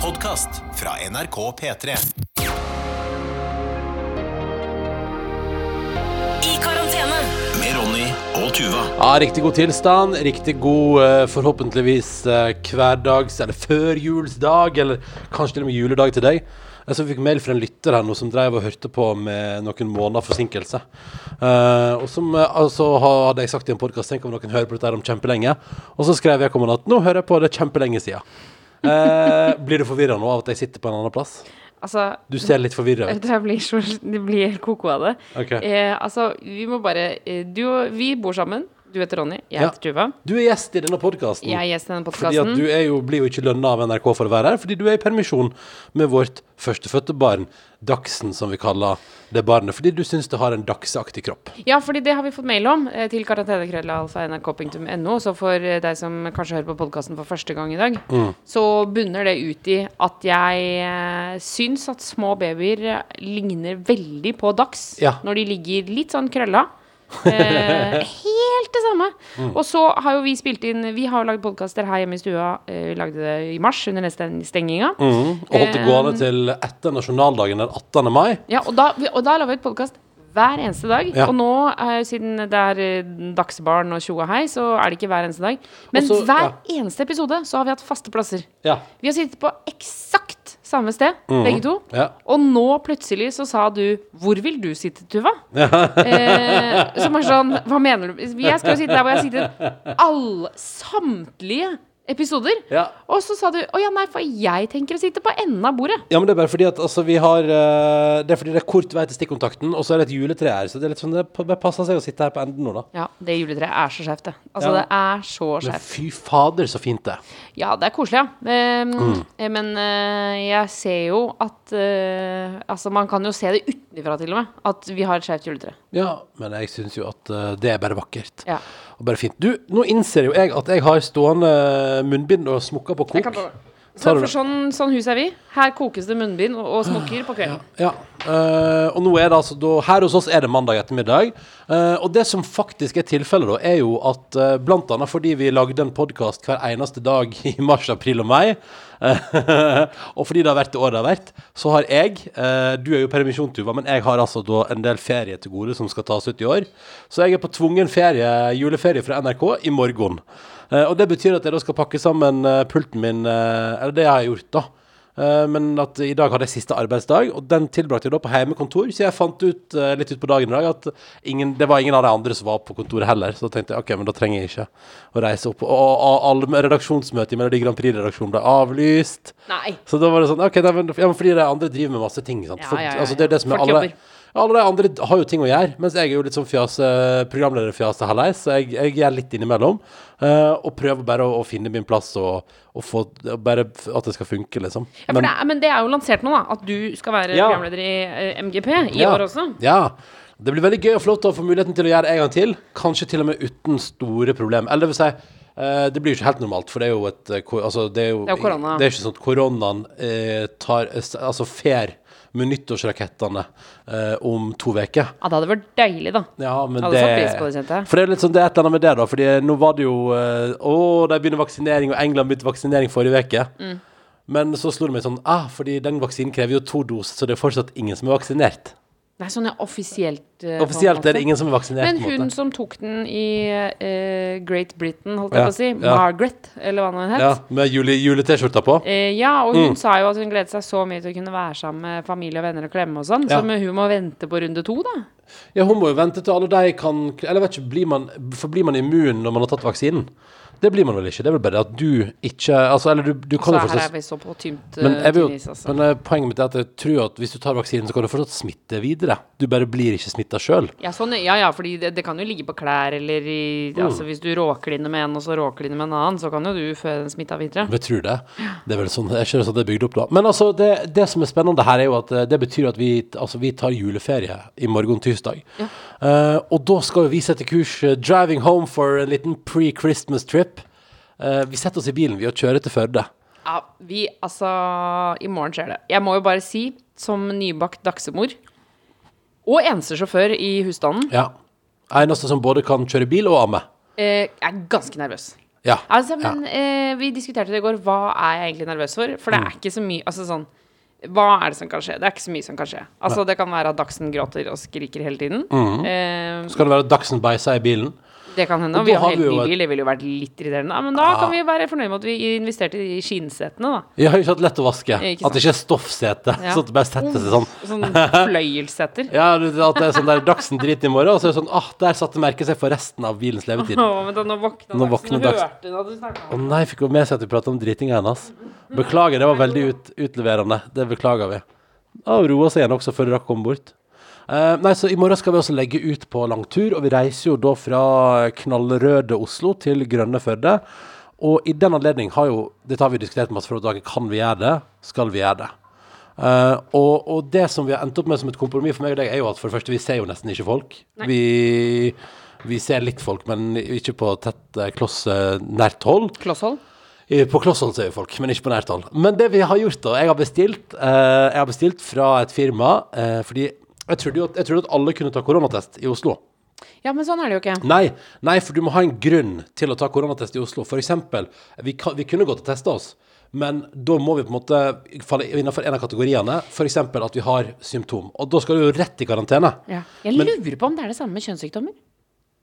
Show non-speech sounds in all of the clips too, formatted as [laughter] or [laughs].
podkast fra NRK P3. I karantene. Med Ronny og Tuva. Ja, Riktig god tilstand. Riktig god, eh, forhåpentligvis eh, hverdags- eller førjulsdag, eller kanskje til og med juledag til deg. Jeg så fikk mail fra en lytter her nå som drev og hørte på med noen måneder forsinkelse. Eh, og som eh, altså hadde jeg sagt i en podkast Tenk om noen hører på dette her om kjempelenge. Og så skrev jeg at nå hører jeg på det kjempelenge siden. Eh, blir du forvirra nå av at jeg sitter på en annen plass? Altså, Du ser litt forvirra ut. [laughs] det blir, så, det blir koko av det. Okay. Eh, altså, vi må bare eh, du, og- Vi bor sammen. Du heter Ronny, jeg heter Tuva. Du er gjest i denne podkasten. Jeg er gjest i denne Fordi at du jo, blir jo ikke lønna av NRK for å være her, fordi du er i permisjon med vårt førstefødte barn, Dagsen, som vi kaller det barnet. Fordi du syns det har en dagsaktig kropp. Ja, fordi det har vi fått mail om eh, til karantenekrøllalfa.nrk.no. Så for eh, deg som kanskje hører på podkasten for første gang i dag, Mm. så bunner det ut i at jeg eh, syns at små babyer ligner veldig på Dags Ja. når de ligger litt sånn krølla. Eh, helt det samme. Mm. Og så har jo vi spilt inn Vi har jo lagd podkaster her hjemme i stua. Eh, vi lagde det i mars under nesten stenginga. Og holdt det Eh, gående til etter nasjonaldagen den 18. mai. Ja, og da, og da la vi ut podkast hver eneste dag. Ja. Og nå, eh, siden det er dagsbarn og tjo og hei, så er det ikke hver eneste dag. Men Også, hver ja. eneste episode så har vi hatt faste plasser. Ja. Vi har sittet på eksakt samme sted, begge to. Ja. Og nå plutselig så sa du 'Hvor vil du sitte, Tuva?' [laughs] eh, som er sånn Hva mener du? Jeg skal jo sitte der hvor jeg har sittet alle samtlige episoder. Ja. Og så sa du 'Å ja, nei, for jeg tenker å sitte på enden av bordet'. Ja, men det er bare fordi at altså, vi har uh, Det er fordi det er kort vei til stikkontakten, og så er det et juletre her, så det er litt sånn Det passer seg å sitte her på enden nå, da. Ja, det juletreet er så skjevt, det. Altså, Ja. det er så skjevt. Men fy fader, så fint det. Ja, det er koselig, ja. Um, Mm. eh, Men uh, jeg ser jo at uh, Altså, man kan jo se det utenfra til og med, at vi har et skjevt juletre. Ja, men jeg syns jo at det er bare vakkert. Ja. Og bare fint. Du, nå innser jo jeg at jeg har stående munnbind og smokker på kok. Så, for sånn, sånn hus er vi. Her kokes det munnbind og, og smokker på kvelden. Ja. eh, og nå er det altså da, Her hos oss er det mandag ettermiddag. Uh, og det som faktisk er tilfellet, da, er jo at uh, blant annet fordi vi lagde en podkast hver eneste dag i mars, april og mai, [laughs] og fordi det har vært det året det har vært, så har jeg Du er jo permisjon, Tuva, men jeg har altså da en del ferie til gode som skal tas ut i år. Så jeg er på tvungen ferie, juleferie fra NRK i morgen. Eh, og det betyr at jeg da skal pakke sammen eh, pulten min, eh, eller det jeg har gjort, da. Eh, men at i dag hadde jeg siste arbeidsdag, og den tilbrakte jeg da på heimekontor. Så jeg fant ut eh, litt ut på dagen i dag at ingen, det var ingen av de andre som var på kontoret heller. Så da tenkte jeg ok, men da trenger jeg ikke å reise opp. Og, og alle redaksjonsmøtet i Melodi Grand Prix-redaksjonen ble avlyst. Nei. Så da var det sånn ok, men, ja, fordi de andre driver med masse ting. Sant? Folk, ja, ja, altså, det er det som er alle, alle de andre har jo ting å gjøre, mens jeg er jo litt sånn fjase, programlederfjase halvveis. så jeg, jeg gjør litt innimellom. Uh, og prøver bare å, å finne min plass og, og få bare at det skal funke, liksom. Ja, for det er, men det er jo lansert nå, da. At du skal være Ja. programleder i uh, MGP i Ja. år også. Ja. Det blir veldig gøy og flott å få muligheten til å gjøre det en gang til. Kanskje til og med uten store problem. Eller det vil si, eh, det blir jo ikke helt normalt, for det er jo et eh, Altså, det er jo Det er jo korona. Det er ikke sånn at koronaen eh, tar eh, Altså fer med nyttårsrakettene eh, om to uker. Ja, det hadde vært deilig, da. Ja, men det det. For det er litt sånn, det er et eller annet med det, da. Fordi nå var det jo eh, Å, de begynner vaksinering, og England begynte vaksinering forrige uke. Mm. Men så slo det meg sånn Ah, fordi den vaksinen krever jo to doser, så det er fortsatt ingen som er vaksinert. Nei, sånn er offisielt. uh, Offisielt er det ingen som er vaksinert. Men hun måte. som tok den i uh, Great Britain, holdt Ja, jeg på å si, ja. Margaret, eller hva den het. Ja, med jule- jule-T-skjorta på. Uh, ja, og Mm. hun sa jo at hun gledet seg så mye til å kunne være sammen med familie og venner og klemme og sånn, Ja. så men hun må vente på runde to, da. Ja, hun må jo vente til alle de kan Eller vet ikke, blir man, forblir man immun når man har tatt vaksinen? Det blir man vel ikke. Det er vel bare at du ikke Altså, eller du, du kan jo her er vi så på tynt Men, uh, jeg vil, jo- altså. men eh, poenget mitt er at jeg tror at hvis du tar vaksinen, så kan du fortsatt smitte videre. Du bare blir ikke smitta sjøl. Ja, sånn, ja, ja, fordi det, det kan jo ligge på klær, eller i Mm. Altså, hvis du råklinner med en, og så råklinner med en annen, så kan jo du føre den smitta videre. Jeg tror det. Det er vel sånn, jeg skjønner at det er bygd opp da. Men altså, det, det som er spennende her, er jo at eh, det betyr at vi, altså, vi tar juleferie i morgen tirsdag. Eh, og da skal vi sette kurs uh, driving home for en liten pre-Christmas trip. Eh, vi setter oss i bilen vi og kjører til Førde. Ja, vi Altså, i morgen skjer det. Jeg må jo bare si, som nybakt dagsemor og eneste sjåfør i husstanden, Ja. Eneste som både kan kjøre bil og amme. eh, jeg er ganske nervøs. Ja. Altså, men eh, vi diskuterte det i går. Hva er jeg egentlig nervøs for? For det er ikke så mye Altså sånn Hva er det som kan skje? Det er ikke så mye som kan skje. Altså, det kan være at Dagsen gråter og skriker hele tiden. Eh, Skal det være at Dagsen beiser i bilen? Det kan hende. Og vi har helt ny bil. Det ville jo vært litt irriterende. Ja, men da kan vi være fornøyd med at vi investerte i skinnsetene, da. Ja, ikke sant, lett å vaske. Ikke At det ikke er stoffsete, Ja. sånn at det bare setter seg sånn. Sånn [laughs] fløyelsseter. Ja, at det er sånn der Dagsen driter i morgen, og så er det sånn ah, der satte merket seg for resten av bilens levetid. Oh, men da, nå våkna Nå Dagsen hørte at du snakket Å nei, fikk hun med seg at vi pratet om dritinga hennes. Beklager, det var veldig ut, utleverende. Det beklager vi. Og roa seg igjen også før du rakk å komme bort. Eh, nei, så I morgen skal vi også legge ut på langtur, og vi reiser jo da fra knallrøde Oslo til grønne Førde. Og i den anledning har jo Dette har vi diskutert masse for dagen. Kan vi gjøre det? Skal vi gjøre det? Uh, og, og det som vi har endt opp med som et kompromiss for meg og deg, er jo at for det første, vi ser jo nesten ikke folk. Vi, vi ser litt folk, men ikke på tett eh, kloss nært hold. Klosshold. På klosshold ser vi folk, men ikke på nært hold. Men det vi har gjort, da Jeg har bestilt, eh, jeg har bestilt fra et firma eh, fordi jeg trodde jo at, jeg trodde at alle kunne ta koronatest i Oslo. Ja, men sånn er det jo ikke. Nei, nei, for du må ha en grunn til å ta koronatest i Oslo. For eksempel, vi, kan, vi kunne gått og testa oss, men da må vi på en måte falle innenfor en av kategoriene. Eksempel at vi har symptom. Og da skal du jo rett i karantene. Ja. Jeg Men- lurer på om det er det samme med kjønnssykdommer.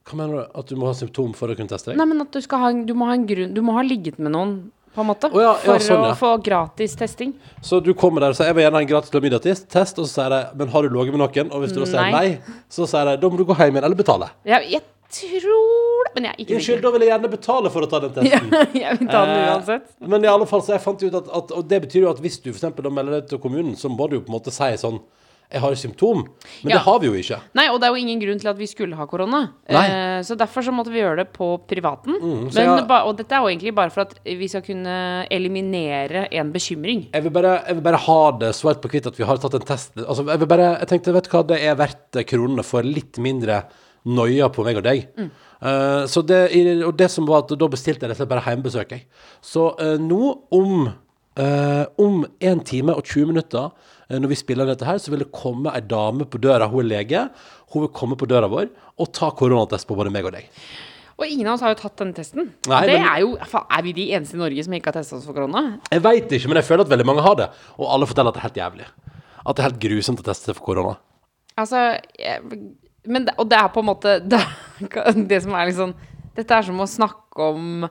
Hva mener du? At du må ha symptom for å kunne teste deg? Nei, men at du ha, du må ha en grunn Du må ha ligget med noen, på en måte, Oh, ja, ja, for sånn, ja. å få gratis testing. Så du kommer der og sier jeg vil gjerne ha en gratis klamydia-test, og så sier de men har du ligget med noen? Og hvis du da sier Nei. så sier de da må du gå hjem igjen eller betale. Jeg, jeg tror det, Men jeg er ikke Unnskyld, sikker. da vil jeg gjerne betale for å ta den testen. [laughs] jeg vil ta den Eh, uansett. Men i alle fall, så jeg fant ut at, at Og det betyr jo at hvis du da melder deg til kommunen, så må du jo på en måte si sånn Jeg har symptom. Men Ja. det har vi jo ikke. Nei, og det er jo ingen grunn til at vi skulle ha korona. Eh, så derfor så måtte vi gjøre det på privaten. Mm, Men, jeg- og dette er jo egentlig bare for at vi skal kunne eliminere en bekymring. Jeg vil, bare, jeg vil bare ha det svart på hvitt at vi har tatt en test. Altså, jeg vil bare Jeg tenkte, vet du hva, det er verdt kronene for litt mindre noia på meg og deg. Eh, så det, og det som var at da bestilte jeg rett og slett bare hjemmebesøk, jeg. Så eh, nå om eh, om 1 time og 20 minutter, uh, når vi spiller dette her, så vil det komme ei dame på døra. Hun er lege. Hun vil komme på døra vår og ta koronatest på både meg og deg. Og ingen av oss har jo tatt den testen. Nei, det men- er jo Er vi de eneste i Norge som ikke har testa oss for korona? Jeg veit ikke, men jeg føler at veldig mange har det. Og alle forteller at det er helt jævlig. At det er helt grusomt å teste seg for korona. Altså jeg, men Og det er på en måte [laughs] det, det som er liksom Dette er som å snakke om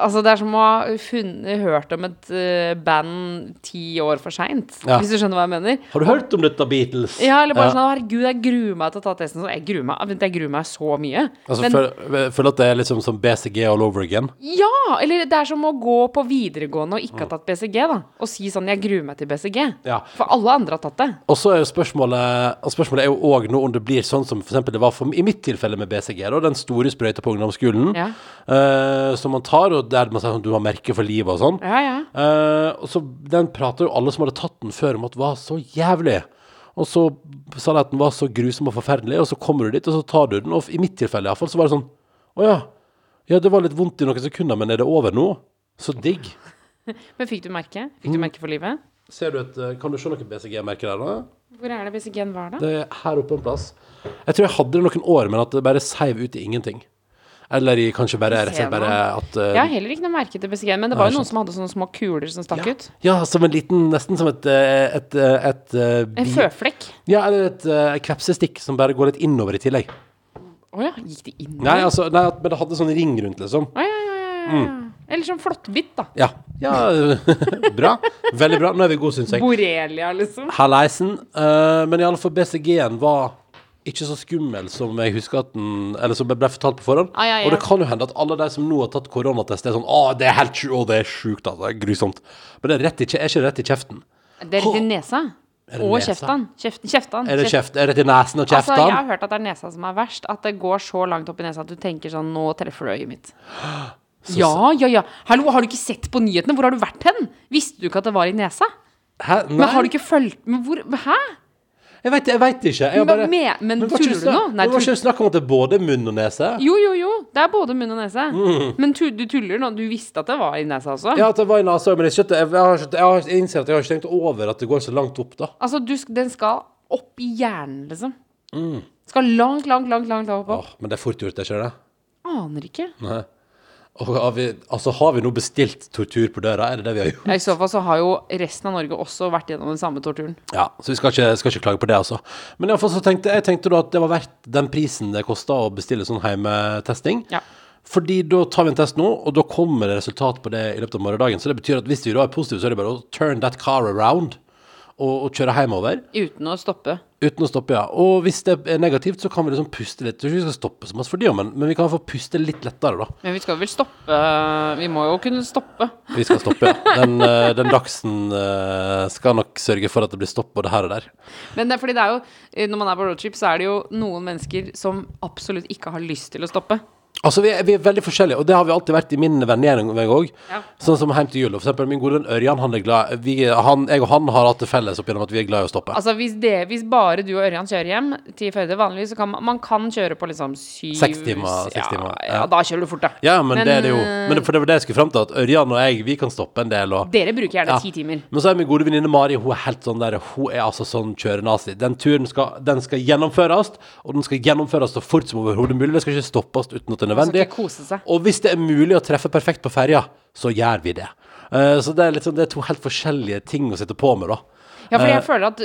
Altså, det er som å ha funnet, hørt om et uh, band ti år for seint, Ja. hvis du skjønner hva jeg mener. Har du hørt om dette, Beatles? Ja, eller bare Ja. sånn Herregud, jeg gruer meg til å ta testen. Så jeg gruer meg, jeg gruer meg så mye. Altså, føl- Føler at det er liksom som BCG all over again? Ja! Eller det er som å gå på videregående og ikke ha tatt BCG, da. Og si sånn Jeg gruer meg til BCG. Ja. For alle andre har tatt det. Og så er jo spørsmålet Spørsmålet er jo òg nå om det blir sånn som eksempel det var for, i mitt tilfelle med BCG, da, den store sprøyta på ungdomsskolen, Ja. Eh, som man tar, og der man sier at du har merke for livet og sånn. Ja, ja. Uh, og så Den prater jo alle som hadde tatt den før om at det var så jævlig. Og så sa de at den var så grusom og forferdelig, og så kommer du dit, og så tar du den. Og i mitt tilfelle iallfall, så var det sånn Å ja. Ja, det var litt vondt i noen sekunder, men er det over nå? Så digg. [laughs] Men fikk du merke? Fikk Mm. du merke for livet? Ser du et, eh, Kan du se noe BCG-merke der, da? Hvor er det BCG-en var, da? Det er her oppe en plass. Jeg tror jeg hadde det noen år, men at det bare seiv ut i ingenting. Eller i kanskje bare, rett og slett bare at uh, Jeg har heller ikke noe merke til BCG, men det var jo noen som hadde sånne små kuler som stakk ut. Ja, som en liten Nesten som et, et, et, eh, et, eh, En føflekk. Ja, eller et uh, kvepsestikk som bare går litt innover i tillegg. Å ja, gikk det innover? Nei, altså, nei, men det hadde sånn ring rundt, liksom. Oh, ja, ja, ja, ja, Mm. Eller sånn flåttbitt, da. Ja. ja [laughs] bra. Veldig bra. Nå er vi gode, syns jeg. Borrelia, liksom. Halleisen. Uh, men i alle fall BCG-en var ikke så skummel som jeg husker at den Eller som ble fortalt på forhånd. Ah, ja, ja. Og det kan jo hende at alle de som nå har tatt koronatest, er sånn Å, det er helt sjukt, det er sjukt, altså. Det er grusomt. Men det er, i, er ikke rett i kjeften. Det er rett i nesa. Og nesa? kjeften. Kjeften. kjeften. Er det Kjeft- kjeft? Er det til nesen og Altså, jeg har hørt at det er nesa som er verst. At det går så langt opp i nesa at du tenker sånn Nå treffer du øyet mitt. [gasps] Ja, ja, ja. Hallo, har du ikke sett på nyhetene? Hvor har du vært hen? Visste du ikke at det var i nesa? Hæ? Nei, Men har du ikke fulgt med hvor Hæ? Jeg vet, jeg vet ikke. Jeg bare, Men, bare, men, men tuller du nå? Nei, det var ikke snakk om at det er både munn og nese? Jo, jo, jo. Det er både munn og nese. Mm. Men tu, du tuller nå. Du visste at det var i nesa også? Ja, at det var i nesa, men jeg, skjønte, jeg, har, jeg, jeg innser at jeg har ikke tenkt over at det går så langt opp, da. Altså, du, den skal opp i hjernen, liksom. Mm. Skal langt, langt, langt, langt opp. Åh, men det er fort gjort, det, ikke det? Aner ikke. Nei. Og har vi, altså, har vi nå bestilt tortur på døra? Er det det vi har gjort? Ja, I så fall så har jo resten av Norge også vært gjennom den samme torturen. Ja, så vi skal ikke, skal ikke klage på det, altså. Men iallfall så tenkte jeg tenkte da at det var verdt den prisen det kosta å bestille sånn heimetesting. Ja. Fordi da tar vi en test nå, og da kommer det resultat på det i løpet av morgendagen. Så det betyr at hvis vi da er positive, så er det bare å turn that car around og, og kjøre hjemover. Uten å stoppe. Uten å stoppe, ja. Og hvis det er negativt, så kan vi liksom puste litt. Jeg tror ikke vi skal stoppe så masse for det, men, men vi kan få puste litt lettere, da. Men vi skal vel stoppe Vi må jo kunne stoppe. Vi skal stoppe, ja. Den, eh, den dagsen eh, skal nok sørge for at det blir stopp både her og der. Men det er fordi det er jo Når man er på roadtrip, så er det jo noen mennesker som absolutt ikke har lyst til å stoppe. Altså, vi er, vi er veldig forskjellige, og det har vi alltid vært i min vennegjeng òg. Ja. Sånn som hjem til jul. For eksempel min gode venn Ørjan, han er glad vi, han, Jeg og han har hatt det felles opp gjennom at vi er glad i å stoppe. Altså hvis, det, hvis bare du og Ørjan kjører hjem til Førde Vanligvis så kan man, man kan kjøre på liksom syv Seks timer, seks ja, timer, Ja, ja. da kjører du fort, da. ja, men, Men, det er det jo. eh, Men for det var det jeg skulle fram til, at Ørjan og jeg, vi kan stoppe en del. Og, Dere bruker gjerne ti timer. Men så er min gode venninne Mari Hun er helt sånn der Hun er altså sånn kjørenazi. Den turen skal, den skal gjennomføres, og den skal gjennomføres så fort som overhodet mulig. Det skal ikke stoppes uten at den nødvendig. skal kose seg. Og hvis det er mulig å treffe perfekt på ferja, så gjør vi det. Eh, så det er, sånn, det er to helt forskjellige ting å sitte på med, da. Ja, for Eh, jeg føler at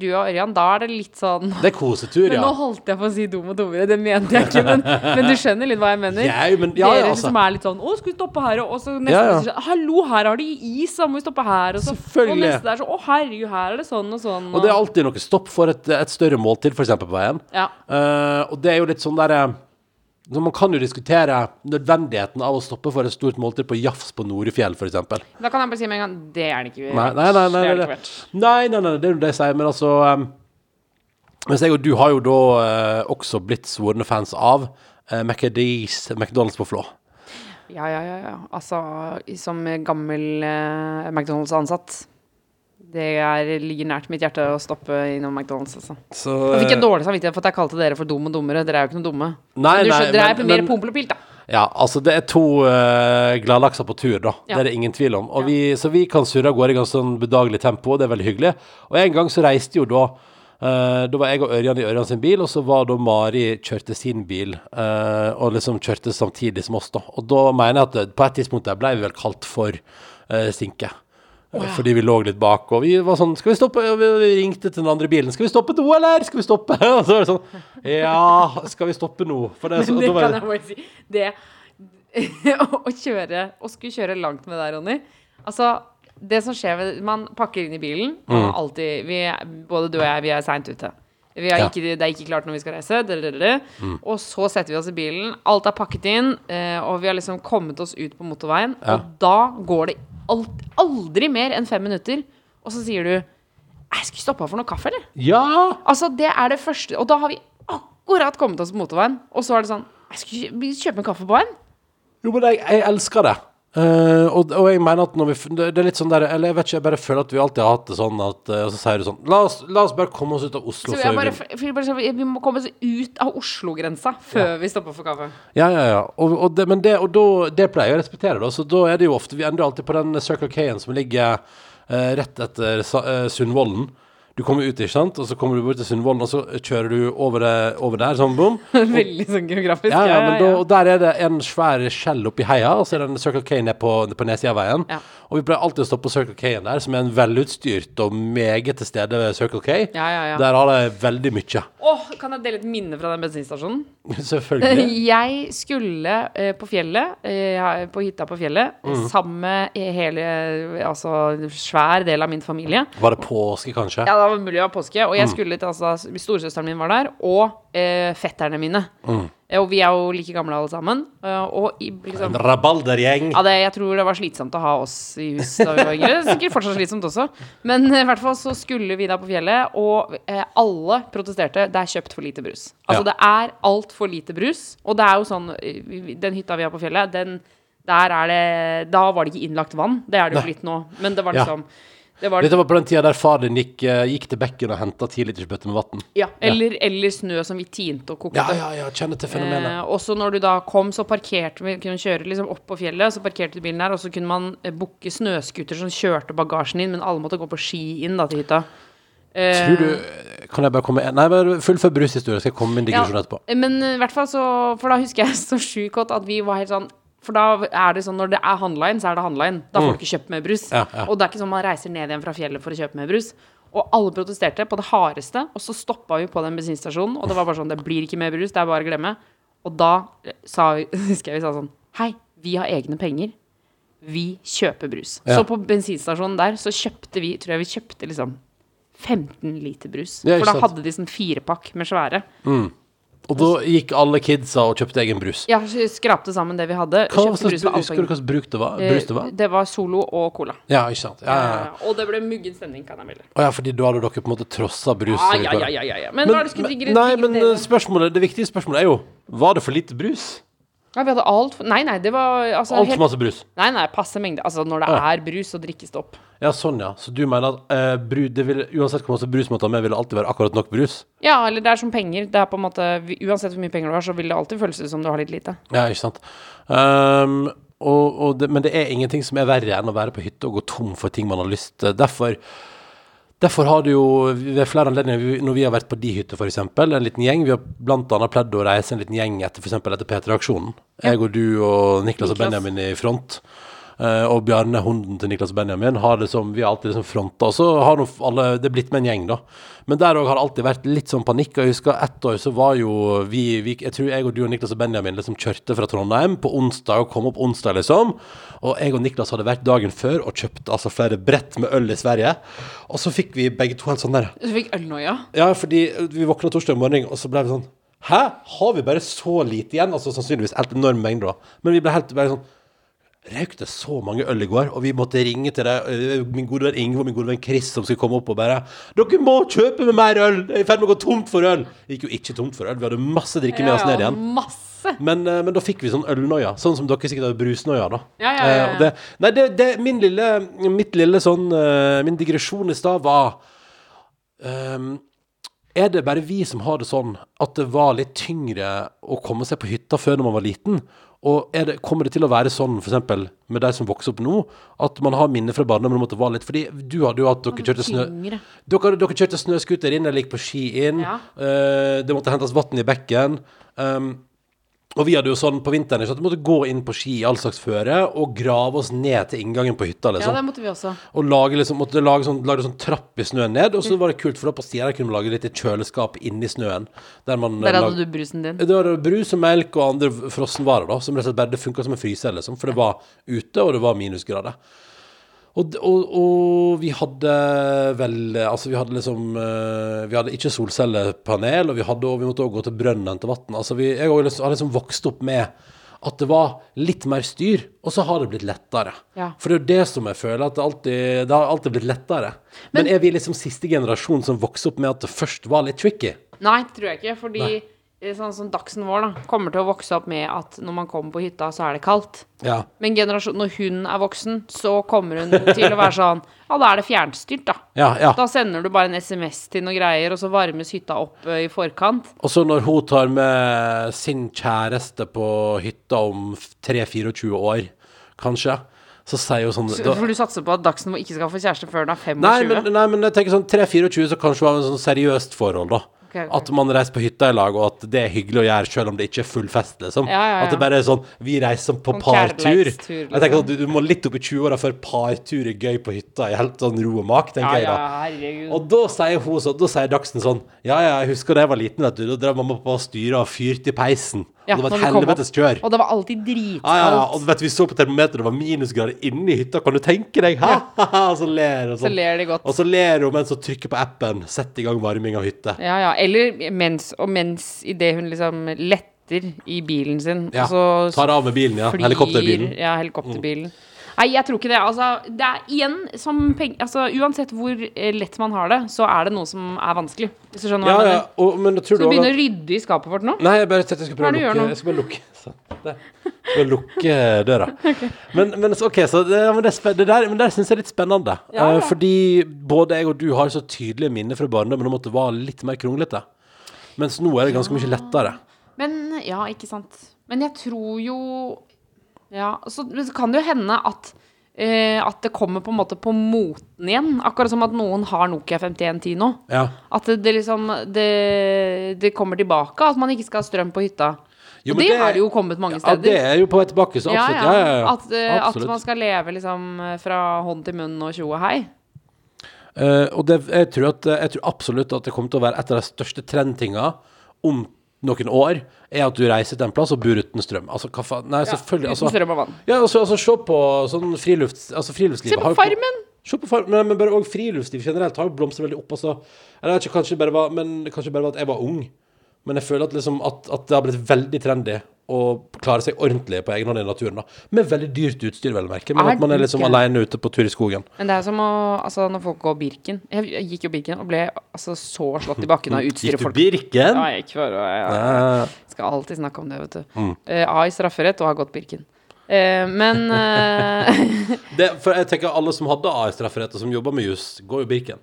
du og Ørjan, da er det litt sånn Det er kosetur, Men nå holdt jeg på å si dum og dummere, det mente jeg ikke, men, men du skjønner litt hva jeg mener? Ja, men- ja, Dere ja, altså. som er litt sånn 'Å, skal vi stoppe her?' Og så neste Ja, ja. 'Hallo, her har de is, da må vi stoppe her.' Og så. Og neste der så 'Å, herregud, her er det sånn og sånn'. Og det er alltid noe stopp for et, et større måltid, f.eks. på veien. ja. Uh, og det er jo litt sånn derre så Man kan jo diskutere nødvendigheten av å stoppe for et stort måltid på Jafs på Norefjell, f.eks. Da kan jeg bare si med en gang Det er det ikke. Nei, nei, nei, nei, nei, er nei, nei, nei, nei, det er jo det jeg sier, men altså um, Mens jeg og du har jo da uh, også blitt svorne fans av uh, McAdees McDonald's på Flå. Ja, ja, ja, ja. Altså, som gammel uh, McDonald's-ansatt Det er, ligger nært mitt hjerte å stoppe innom McDonald's. Altså. Så Nå fikk jeg eh, dårlig samvittighet for at jeg kalte dere for dum og dummere. Dere er jo ikke noe dumme. Nei, Men du nei, dere er men- mer pompel og pilt, da. Ja, altså det er to uh, gladlakser på tur, da. Ja. Det er det ingen tvil om. Og vi, så vi kan surre av gårde i ganske sånn bedagelig tempo, og det er veldig hyggelig. Og en gang så reiste jo da Uh, Da var jeg og Ørjan i Ørjan sin bil, og så var da Mari kjørte sin bil, Uh, og liksom kjørte samtidig som oss, da. Og da mener jeg at på et tidspunkt der ble vi vel kalt for uh, sinke. Eh, Fordi vi lå litt bak, og vi var sånn Skal vi stoppe? Og vi ringte til den andre bilen. Skal vi stoppe nå, eller? Skal vi stoppe? [laughs] Og så var det sånn Ja, skal vi stoppe nå? For det, så, [laughs] Det kan jeg bare si. Det [laughs] å kjøre Å skulle kjøre langt med deg, Ronny Altså, det som skjer Man pakker inn i bilen. Man alltid vi, Både du og jeg, vi er seint ute. Vi er Ja. ikke, det er ikke klart når vi skal reise. dadadada. Og så setter vi oss i bilen. Alt er pakket inn, eh, og vi har liksom kommet oss ut på motorveien. Ja. Og da går det alt, aldri mer enn fem minutter. Og så sier du Jeg skulle stoppa for noe kaffe, eller? Ja! Altså, det er det første Og da har vi akkurat kommet oss på motorveien, og så er det sånn Jeg skulle kjø- kjøpe en kaffe på veien. Jo, men jeg, jeg elsker det. Eh, og, og jeg mener at når vi det, er litt sånn der Eller jeg vet ikke, jeg bare føler at vi alltid har hatt det sånn at eh, Og så sier du sånn La oss, la oss bare komme oss ut av Oslo Så før bare, vi f- vi må komme oss ut av Oslo-grensa før vi stopper for kaffe. Ja, ja, ja. Og, og det, men det, og da, det pleier jeg å respektere, da. Så da er det jo ofte Vi ender alltid på den Circle K-en som ligger uh, rett etter uh, eh, Sundvolden. Du kommer ut, ikke sant, og så kommer du bort til Sundvolden, og så kjører du over, over der, sånn bom. [laughs] Veldig sånn geografisk. Ja, ja, men da, og der er det en svær skjell oppi heia, og så er det en Circle K ned på, på nedsida av veien. Ja. Og vi pleier alltid å stoppe på Circle K-en der, som er en velutstyrt og meget til stede Circle K. Ja, ja, ja. Der har det veldig mye. Åh, kan jeg dele et minne fra den bensinstasjonen? [laughs] Selvfølgelig. [laughs] Jeg skulle eh, på fjellet, eh, på hytta på fjellet, Mm. sammen med hele Altså svær del av min familie. Var det påske, kanskje? Ja, det var mulig å ha påske. Og jeg Mm. skulle til altså Storesøsteren min var der, og eh, fetterne mine. Mm. Eh, Og vi er jo like gamle alle sammen. eh, og i, liksom En rabaldergjeng. Ja, det, jeg tror det var slitsomt å ha oss i hus da vi var yngre. Sikkert fortsatt slitsomt også. Men eh, i hvert fall så skulle vi da på fjellet, og eh, alle protesterte. Det er kjøpt for lite brus. Altså Ja. det er altfor lite brus. Og det er jo sånn Den hytta vi har på fjellet, den der er det Da var det ikke innlagt vann. Det er det jo blitt nå. Men det var Ja. Det var, Dette var på den tida der far din gikk, eh, gikk til bekken og henta tilitersbøtter med vann. ja, eller, eller snø som vi tinte og kokte. Ja, ja, ja, kjenner til fenomenet. Eh, også når du da kom, så parkerte vi kunne kjøre liksom opp på fjellet. Så parkerte du bilen der, og så kunne man eh, booke snøscooter som kjørte bagasjen inn, men alle måtte gå på ski inn da til hytta. Eh, Tror du Kan jeg bare komme Nei, bare fullfør brushistorie, skal jeg komme med en digresjon etterpå. Men eh, i hvert fall så For da husker jeg så sjukt godt at vi var helt sånn For da er det sånn når det er handla inn, så er det handla inn. Da får du ikke kjøpt mer brus. Mm. Ja, ja. Og det er ikke sånn man reiser ned igjen fra fjellet for å kjøpe mer brus. Og alle protesterte på det hardeste, og så stoppa vi på den bensinstasjonen, og det var bare sånn Det blir ikke mer brus, det er bare å glemme. Og da eh, sa vi, [laughs] husker jeg vi sa sånn Hei, vi har egne penger. Vi kjøper brus. Ja. Så på bensinstasjonen der så kjøpte vi Tror jeg vi kjøpte liksom 15 liter brus. For da hadde de sånn firepakk med svære. Og da gikk alle kidsa og kjøpte egen brus. Ja, skrapte sammen det vi hadde. Hva slags, brus med husker du hva slags bruk det var? Eh, brus det var? Det var Solo og Cola. Ja, ikke sant. Ja, ja, ja. Og det ble muggen stemning, kan jeg melde. Å ja, fordi da hadde dere på en måte trossa brus? Ja, ja, ja, ja, ja, Men, Men, drikke? nei, men eh, spørsmålet, det viktige spørsmålet er jo Var det for lite brus? Ja, vi hadde alt Nei, nei, det var altså Altfor masse brus. Nei, nei, passe mengde. Altså, når det Ja. er brus, så drikkes det opp. Ja, sånn, ja. Så du mener at eh, bru, det vil, uansett hvor masse brus man tar med, vil det alltid være akkurat nok brus? Ja, eller det er som penger. Det er på en måte Uansett hvor mye penger du har, så vil det alltid føles ut som du har litt lite. Ja, ikke sant. Um, og, og det, men det er ingenting som er verre enn å være på hytte og gå tom for ting man har lyst til. Derfor Derfor har det jo ved flere anledninger, når vi har vært på de hytter f.eks., en liten gjeng Vi har annet pleid å reise en liten gjeng etter f.eks. etter P3-aksjonen. Jeg og du og Niklas, og Benjamin i front. Eh, og Bjarne, hunden til Niklas Benjamin, har liksom, vi har alltid liksom fronta. Og så har nå alle det er blitt med en gjeng, da. Men der òg har det alltid vært litt sånn panikk. Og jeg husker ett år så var jo vi, vi Jeg tror jeg og du og Niklas og Benjamin liksom kjørte fra Trondheim på onsdag og kom opp onsdag, liksom. Og jeg og Niklas hadde vært dagen før og kjøpt altså flere brett med øl i Sverige. Og så fikk vi begge to helt sånn der Du fikk ølnoia. Ja, fordi vi våkna torsdag morgen, og så ble vi sånn Hæ? Har vi bare så lite igjen? Altså sannsynligvis helt enorm mengde, da. Men vi ble helt bare sånn Røyk det så mange øl i går, og vi måtte ringe til deg, øh, min gode venn Inge og min gode venn Chris som skulle komme opp og bare 'Dere må kjøpe med mer øl! Det er i ferd med å gå tomt for øl!' Det gikk jo ikke tomt for øl, vi hadde masse drikke med oss ned igjen. masse. Men, eh, men da fikk vi sånn ølnoia, sånn som dere sikkert har brusnoia, da. Ja, ja, ja, ja. Eh, det, nei, det, det min lille, mitt lille sånn eh, Min digresjon i stad var ehm, Er det bare vi som har det sånn at det var litt tyngre å komme seg på hytta før når man var liten? Og er det, kommer det til å være sånn f.eks. med de som vokser opp nå, at man har minner fra barndommen om at det var litt Fordi du hadde jo at dere kjørte snø... Dere, dere kjørte snøscooter inn, eller gikk på ski inn. Ja. Uh, det måtte hentes vann i bekken. Um, og vi hadde jo sånn på vinteren ikke, at vi måtte gå inn på ski i all slags føre og grave oss ned til inngangen på hytta. liksom. Ja, det måtte vi også. Og lage liksom, måtte lage sånn, lage sånn trapp i snøen ned. Og så var det kult, for da på sida kunne man lage litt kjøleskap inni snøen. Der, man, Der lag- hadde du brusen din. det var brus og melk og andre frossenvarer, da, som rett og slett bare det funka som en fryser, liksom. For det var ute, og det var minusgrader. Og, og, og vi hadde vel Altså, vi hadde liksom eh, Vi hadde ikke solcellepanel, og vi, hadde, og vi måtte også gå til brønnen og hente vann. Altså, vi, jeg har liksom, vokst opp med at det var litt mer styr, og så har det blitt lettere. Ja. For det er jo det som jeg føler, at det alltid, det har alltid blitt lettere. Men, er vi liksom siste generasjon som vokste opp med at det først var litt tricky? Nei, det tror jeg ikke. Fordi Nei. Eh, sånn som dagsen vår da, kommer til å vokse opp med at når man kommer på hytta, så er det kaldt. Ja. Men når hun er voksen, så kommer hun til å være sånn [laughs] Ja, da er det fjernstyrt, da. Ja, ja. Da sender du bare en SMS til noen greier, og så varmes hytta opp eh, i forkant. Og så når hun tar med sin kjæreste på hytta om 3-24 år, kanskje, så sier hun sånn da, For du satser på at Dagsen ikke skal få kjæreste før hun er 25? nei, men, nei, men jeg tenker sånn 3-24, så kanskje hun har en sånn seriøst forhold, da. Ok, okay. At man reiser på hytta i lag, og at det er hyggelig å gjøre selv om det ikke er full fest, liksom. Ja, ja. At det bare er sånn Vi reiser på Sånn partur. Liksom. Jeg tenker liksom. at du, du må litt opp i 20-åra før partur er gøy på hytta i helt sånn ro og mak, Ja, tenker jeg da. Og da sier hun sånn, da sier Dagsen sånn Ja, ja, jeg husker da jeg var liten, vet du. Da drev mamma på styra og fyrte i peisen. Ja, og det var et helvetes kjør. Og det var alltid dritkaldt. ja, ja. Og vet vi så på termometeret, det var minusgrader inni hytta. Kan du tenke deg? Ha, ha, ha, og så ler hun Så sånn. ler de godt. Og så ler hun mens hun trykker på appen 'Sett i gang varming av hytte'. Ja, ja. Eller mens, og mens idet hun liksom letter i bilen sin, Ja. og så Tar av med bilen, ja. flyr- Helikopterbilen. Ja, helikopterbilen. Nei, jeg tror ikke det. Altså, det er igjen som penger Altså, uansett hvor eh, lett man har det, så er det noe som er vanskelig. Hvis du skjønner hva Ja, jeg ja. Og, men Skal du begynne å rydde i skapet vårt nå? Nei, jeg bare tenkte jeg skulle prøve å lukke? Jeg skal bare lukke sånn. Skal lukke døra. [laughs] Men, men så- OK, så det, men det, det der, men der syns jeg er litt spennende. Ja, ja. Eh, fordi både jeg og du har så tydelige minner fra barndommen om at det var litt mer kronglete. Mens nå er det ganske mye lettere. Men ja, ikke sant. Men jeg tror jo Ja, så, men så kan det jo hende at eh, at det kommer på en måte på moten igjen. Akkurat som at noen har Nokia 5110 nå. Ja. At det, det liksom det, det kommer tilbake, at man ikke skal ha strøm på hytta. Jo, Og men det har det jo kommet mange steder. Ja, det er jo på vei tilbake, så absolutt. ja. Ja, ja. At, absolutt. at man skal leve liksom eh, fra hånd til munn og tjo og hei. Uh, og det, jeg, tror at, jeg tror absolutt at det kommer til å være et av de største trendtinga om noen år, er at du reiser til en plass og bor uten strøm. Altså, hva faen? Nei, selvfølgelig. Uten Altså, strøm og vann. ja, altså, altså, se på sånn frilufts, altså, friluftslivet. Se på Farmen! Se på farmen, men, men bare òg friluftsliv generelt har jo blomstret veldig opp. Altså. Eller jeg vet ikke, kanskje bare var, men kanskje bare var at jeg var ung. Men jeg føler at, liksom, at, at det har blitt veldig trendy å klare seg ordentlig på egen hånd i naturen. da Med veldig dyrt utstyr, vel å merke. Men Er at man er liksom alene ute på tur i skogen. Men det er som å Altså, når folk går Birken Jeg, jeg gikk jo Birken og ble altså så slått i bakken av utstyret Gikk du Birken? Ja, jeg gikk for og jeg, Ja. skal alltid snakke om det, vet du. Mm. Uh, A i strafferett og har gått Birken. Uh, men uh, [laughs] Det, for jeg tenker alle som hadde A i strafferett, og som jobber med jus, går jo Birken.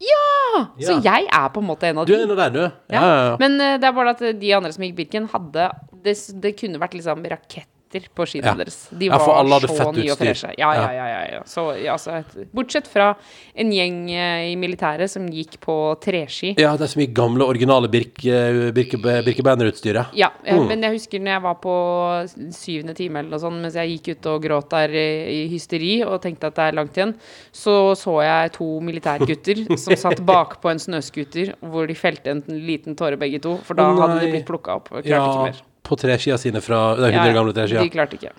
Ja! Så jeg er på en måte en av Du er en av dem, du. Ja, Ja. ja, ja. Men uh, det er bare at de andre som gikk Birken, hadde Det, det kunne vært liksom raketter på skiene Ja. deres. De Ja, var hadde så nye og utstyr. freshe. Ja, ja, Ja. ja. ja, ja. Så, ja, altså, et, bortsett fra en gjeng eh, i militæret som gikk på treski. ja, det er så mye gamle, originale Birke, Birke, Birkebeiner-utstyret. Ja, Mm. men jeg husker når jeg var på syvende time eller noe sånt, mens jeg gikk ut og gråt der i, i hysteri og tenkte at det er langt igjen, så så jeg to militærgutter [laughs] som satt bakpå en snøscooter hvor de felte en liten tåre begge to, for da Å, hadde de blitt plukka opp og klarte Ja, ikke mer. På treskia sine fra De 100 Ja, ja, gamle treskia. De klarte ikke.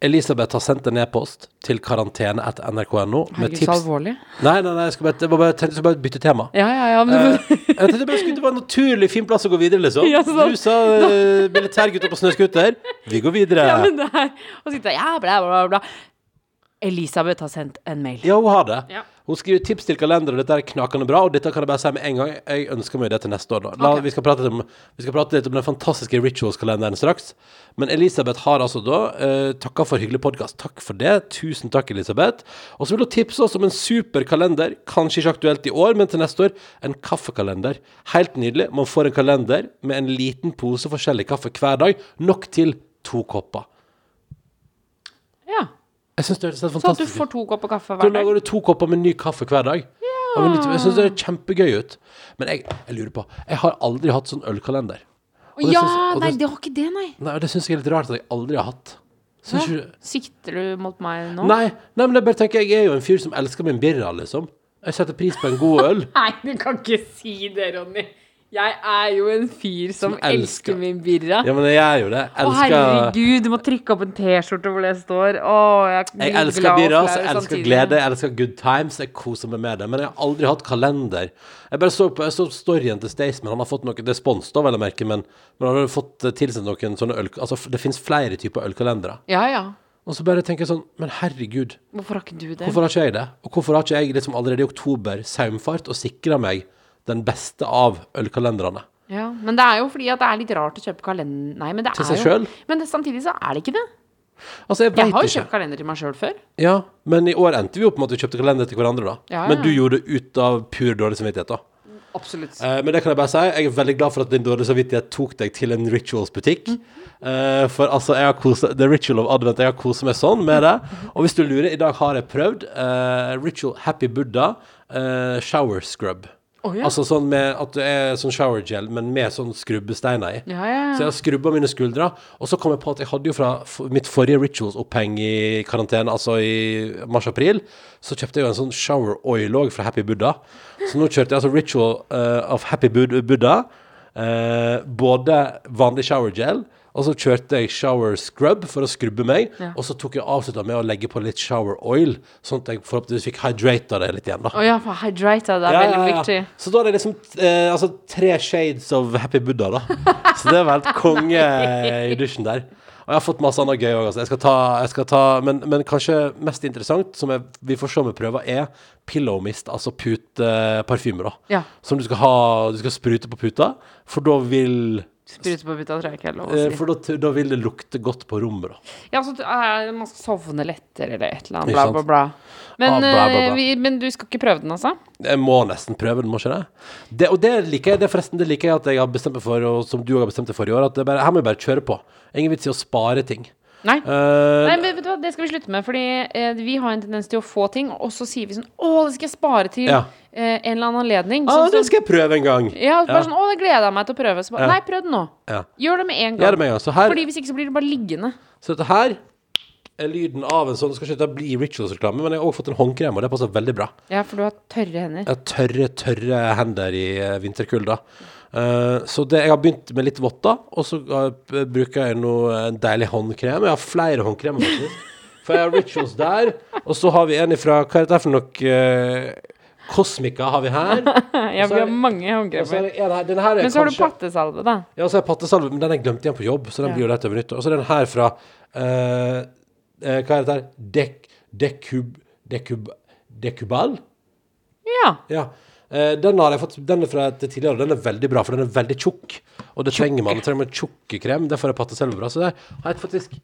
Elisabeth har sendt en e-post til karantene etter nrk.no med Herregud, så tips. alvorlig. Nei, nei, nei, jeg skal bare, jeg bare, jeg skulle bare bytte tema. Ja, ja, ja. Men Eh, jeg tenkte bare skulle det være en naturlig fin plass å gå videre, liksom. Ja, sant. Du sa uh, militærgutter på snøscooter. Vi går videre. ja, men det er Og sitte Ja, bla, bla, bla. Elisabeth har sendt en mail. Ja, hun har det. Ja. Hun skriver tips til kalender, og dette er knakende bra. Og dette kan jeg bare si med en gang. Jeg ønsker meg det til neste år. Da. La, okay. vi, skal prate litt om, vi skal prate litt om den fantastiske Rituals-kalenderen straks. Men Elisabeth har altså da uh, takka for hyggelig podkast. Takk for det. Tusen takk, Elisabeth. Og så vil hun tipse oss om en super kalender. Kanskje ikke aktuelt i år, men til neste år. En kaffekalender. Helt nydelig. Man får en kalender med en liten pose forskjellig kaffe hver dag. Nok til to kopper. Jeg synes det er helt Så at du får to kopper kaffe hver dag. lager du to kopper med ny kaffe hver dag. Ja. Jeg syns det er kjempegøy ut. Men jeg, jeg lurer på Jeg har aldri hatt sånn ølkalender. Og Ja, synes, nei, det- har ikke det, nei. Nei, det syns jeg er litt rart at jeg aldri har hatt. Hæ? ikke Sikter du mot meg nå? Nei, nei, men jeg bare tenker jeg er jo en fyr som elsker min birra, liksom. Jeg setter pris på en god øl. [laughs] Nei, du kan ikke si det, Ronny. Jeg er jo en fyr som, Som elsker- elsker min birra. Ja, men jeg er jo det. Å, Elsker herregud, du må trykke opp en T-skjorte hvor det står Å, jeg, Jeg elsker birra, så jeg elsker samtidig. glede, jeg elsker good times. Jeg koser meg med det. Men jeg har aldri hatt kalender. Jeg bare så på jeg så storyen til Staysman. Han har fått noe Det er spons, da, vel å merke, men, men han har fått eh, tilsendt noen sånne øl... Altså, det fins flere typer ølkalendere. Ja, ja. Og så bare tenker jeg sånn Men herregud, Hvorfor har ikke du det? hvorfor har ikke jeg det? Og hvorfor har ikke jeg liksom allerede i oktober saumfart og sikra meg den beste av ølkalenderne? Ja, men det er jo fordi at det er litt rart å kjøpe kalender... Nei, men det Til er seg jo selv? Men det, samtidig så er det ikke det. Altså, jeg Jeg har jo ikke. kjøpt kalender til meg sjøl før. Ja, men i år endte vi opp med at vi kjøpte kalender til hverandre, da. Ja, ja, Men du ja. gjorde det ut av pur dårlig samvittighet, da. Absolutt. Eh, men det kan jeg bare si. Jeg er veldig glad for at din dårlige samvittighet tok deg til en Rituals-butikk. Eh, for altså, jeg har koset The Ritual of Advent. Jeg har koset meg sånn med det. Og hvis du lurer, i dag har jeg prøvd eh, Ritual Happy Buddha eh, shower scrub. Å, ja. Altså sånn med at det er sånn shower gel, men med sånn skrubbesteiner i. Ja, ja, Så jeg har skrubba mine skuldre, og så kom jeg på at jeg hadde jo fra mitt forrige Rituals-oppheng i karantene, altså i mars-april, så kjøpte jeg jo en sånn shower oil òg fra Happy Buddha. Så nå kjørte jeg altså Ritual uh, of Happy Buddha. uh, både vanlig shower gel, og så kjørte jeg shower scrub for å skrubbe meg, Ja. og så tok jeg avslutta med å legge på litt shower oil, sånn at jeg forhåpentligvis fikk hydrata det litt igjen, da. Oh, ja, for hydrata, det er Ja, veldig ja, viktig. Så da er det liksom eh, altså, tre shades of Happy Buddha, da. [laughs] Så det var helt konge i dusjen der. Og jeg har fått masse annet gøy òg. Altså. Jeg skal ta, jeg skal ta men, men kanskje mest interessant, som jeg, vi får se vi prøver, er pillow mist, altså puteparfyme, da. Ja. Som du skal ha Du skal sprute på puta, for da vil Sprute på puta tror jeg ikke er lov å eh, si. For da, da vil det lukte godt på rommet, da. Ja, så uh, man skal sovne lettere eller et eller annet, bla, bla, bla. Men, Ah, bla, bla, bla. eh, vi, men du skal ikke prøve den, altså? Jeg må nesten prøve den, må ikke det? det og det liker jeg, det forresten, det liker jeg at jeg har bestemt meg for, og som du har bestemt deg for i år, at det bare, her må jeg bare kjøre på. Ingen vits i å spare ting. Nei. Uh, Nei, men vet du hva, Det skal vi slutte med, Fordi eh, vi har en tendens til å få ting, og så sier vi sånn Å, det skal jeg spare til Ja. eh, en eller annen anledning. ah, Sånn det skal jeg prøve en gang. ja, bare Ja. sånn Å, det gleder jeg meg til å prøve. Så bare, Ja. Nei, prøv det nå. Ja. Gjør det med en gang. Med en gang. Så her Fordi hvis ikke så blir det bare liggende. Så dette her er lyden av en sånn Skal ikke bli Rituals-reklame, men jeg har også fått en håndkrem, og det passer veldig bra. Ja, for du har tørre hender. Jeg har tørre, tørre hender i eh, vinterkulda. Eh, så det, jeg har begynt med litt votter, og så uh, bruker jeg nå en deilig håndkrem. Jeg har flere håndkremer, faktisk. For jeg har Rituals der, og så har vi en ifra Hva er dette for noe? Uh, Kosmika har vi her. [laughs] Ja, vi er har mange er håndkremer. er Men så har du pattesalve, da. Ja, så er pattesalve, men den har jeg glemt igjen på jobb, så den Ja. blir jo lett over nyttår. Og så er den her fra eh, eh, Hva er dette her? Dek, dekub, dekub, dekubal? Ja. Ja. Eh, den har jeg fått Den er fra et tidligere, år. den er veldig bra, for den er veldig tjukk. Og det trenger man. Det trenger man tjukke krem. Derfor er pattesalve bra. Så det har jeg faktisk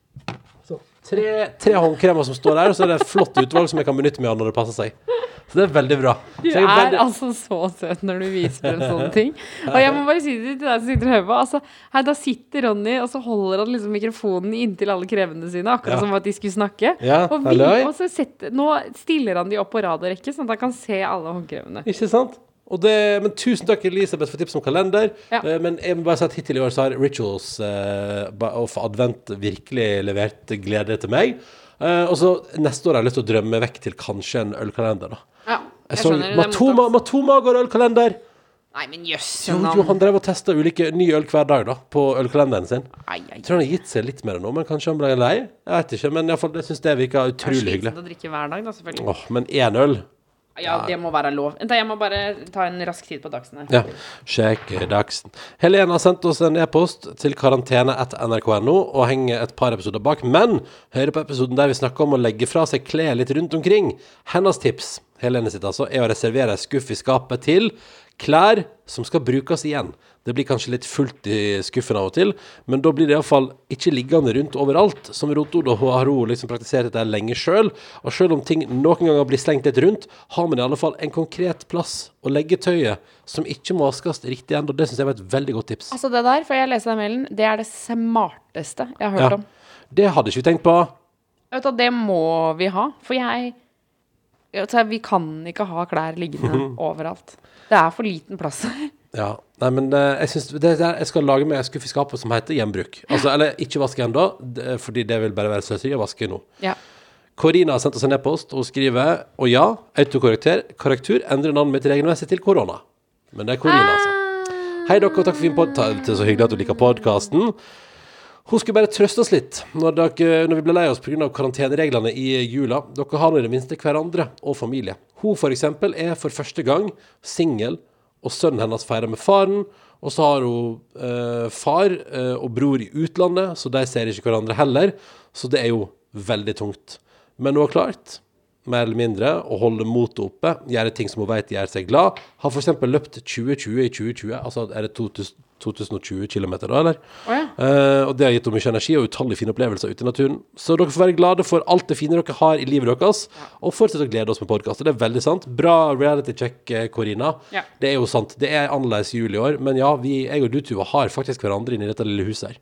så, tre, tre håndkremer som står der, og så er det et flott utvalg som jeg kan benytte meg av når det passer seg. Så det er veldig bra. Du er veldig- altså så søt når du viser frem sånne ting. Og jeg må bare si det til deg som sitter og hører på. Altså, her, da sitter Ronny, og så holder han liksom mikrofonen inntil alle krevende sine, akkurat Ja. som at de skulle snakke. Ja, og, vi, og så setter, nå stiller han de opp på rad og rekke, sånn at han kan se alle håndkremene. Ikke sant? Det, men tusen takk, Elisabeth, for tips om kalender. Ja. Eh, men jeg må bare si at hittil i år så har Rituals eh, of Advent virkelig levert glede til meg. Eh, og så neste år har jeg lyst til å drømme vekk til kanskje en ølkalender, da. Ja, Jeg jeg så det. det er Matoma. Matoma går ølkalender! Nei, men jøss. Jo, jo, han drev og testa ulike ny øl hver dag da, på ølkalenderen sin. Ai, ai, tror han har gitt seg litt mer nå, men kanskje han ble lei? Jeg vet ikke, men iallfall, jeg syns det virka det er utrolig hyggelig. slitsomt å drikke hver dag, da, selvfølgelig. Åh, men én øl? Ja, det må være lov. Jeg må bare ta en rask tid på dagsen her. Ja. Sjekk dagsen. Helene har sendt oss en e-post til karantene.nrk.no og henger et par episoder bak. Men hør på episoden der vi snakker om å legge fra seg klær litt rundt omkring. Hennes tips Helene sitt altså, er å reservere skuff i skapet til klær som skal brukes igjen. Det blir kanskje litt fullt i skuffen av og til, men da blir det iallfall ikke liggende rundt overalt. Som Rotod og har hun liksom praktisert dette lenge sjøl. Og sjøl om ting noen ganger blir slengt litt rundt, har man i alle fall en konkret plass å legge tøyet som ikke må vaskes riktig ennå. Det syns jeg var et veldig godt tips. Altså, det der, for jeg leser den mailen, det er det smarteste jeg har hørt Ja. om. Det hadde ikke vi tenkt på. Vet du, det må vi ha. For jeg altså, Vi kan ikke ha klær liggende [laughs] overalt. Det er for liten plass her. Ja, nei, men eh, jeg synes det, Jeg skal lage meg en skuff i skapet som heter gjenbruk. Altså, eller ikke vaske ennå, fordi det vil bare være sløseri å vaske nå. Ja. Korina har sendt oss en e-post og skriver Og ja, autokorrektur karaktur endrer navnet mitt regelmessig til korona. Men det er Korina, altså. Hei dere, og takk for fin pod... Det er så hyggelig at du liker podkasten. Hun skulle bare trøste oss litt når, dere, når vi ble lei oss pga. karantenereglene i jula. Dere har nå i det minste hverandre og familie. Hun f.eks. er for første gang singel, og sønnen hennes feirer med faren. Og så har hun eh, far eh, og bror i utlandet, så de ser ikke hverandre heller. Så det er jo veldig tungt. Men hun har klart, mer eller mindre, å holde motet oppe, gjøre ting som hun vet gjør seg glad. Har f.eks. løpt 2020 i 2020, altså er det 2000, 2020 km da, eller? Oh, ja. Eh, og det har gitt henne mye energi og utallige fine opplevelser ute i naturen. Så dere får være glade for alt det fine dere har i livet deres, og fortsett å glede oss med podkast. Det er veldig sant. Bra reality check, eh, Corina. Ja. Det er jo sant. Det er annerledes jul i år, men ja, vi, jeg og du, Tuva, har faktisk hverandre inne i dette lille huset her.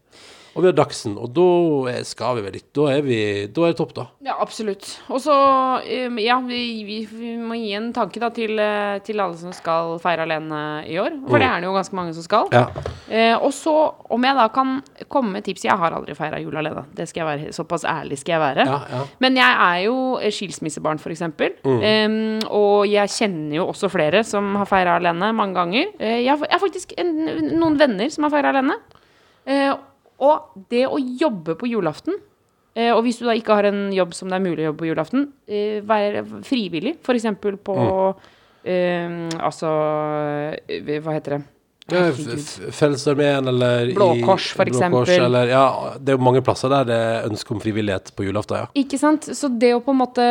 Og vi har Dagsen, og da skal vi vel litt. Da er vi Da er det topp, da. Ja, absolutt. Og så, um, ja, vi, vi, vi må gi en tanke da til, eh, til alle som skal feire alene i år. For det er det jo ganske mange som skal. Ja. Eh, og så, om jeg da kan komme med tips Jeg har aldri feira jul alene. Det skal jeg være, Såpass ærlig skal jeg være. Ja, ja. Men jeg er jo eh, skilsmissebarn, f.eks. Mm. Eh, og jeg kjenner jo også flere som har feira alene mange ganger. Eh, jeg, har, jeg har faktisk en, noen venner som har feira alene. Eh, og det å jobbe på julaften eh, Og hvis du da ikke har en jobb som det er mulig å jobbe på julaften, eh, være frivillig, f.eks. på eh, Altså eh, Hva heter det? Frelsesarmeen eller Blå Kors, for eksempel. Ja, det er jo mange plasser der det er ønske om frivillighet på julaften, ja. Ikke sant? Så det å på en måte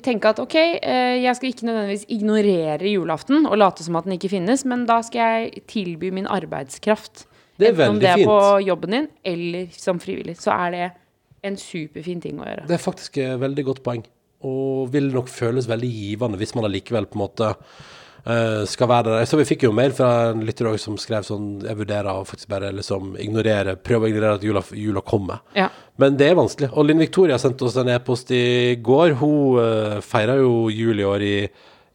tenke at ok, jeg skal ikke nødvendigvis ignorere julaften og late som at den ikke finnes, men da skal jeg tilby min arbeidskraft. Det er Enten om veldig det er på jobben din eller som frivillig. Så er det en superfin ting å gjøre. Det er faktisk et veldig godt poeng. Og vil nok føles veldig givende hvis man allikevel på en måte eh, skal være der. Så vi fikk jo mail fra en lytter som skrev sånn Jeg vurderer å faktisk bare liksom ignorere Prøve å ignorere at jula, jula kommer. Ja. Men det er vanskelig. Og Linn Victoria sendte oss en e-post i går. Hun uh, feira jo jul i år i,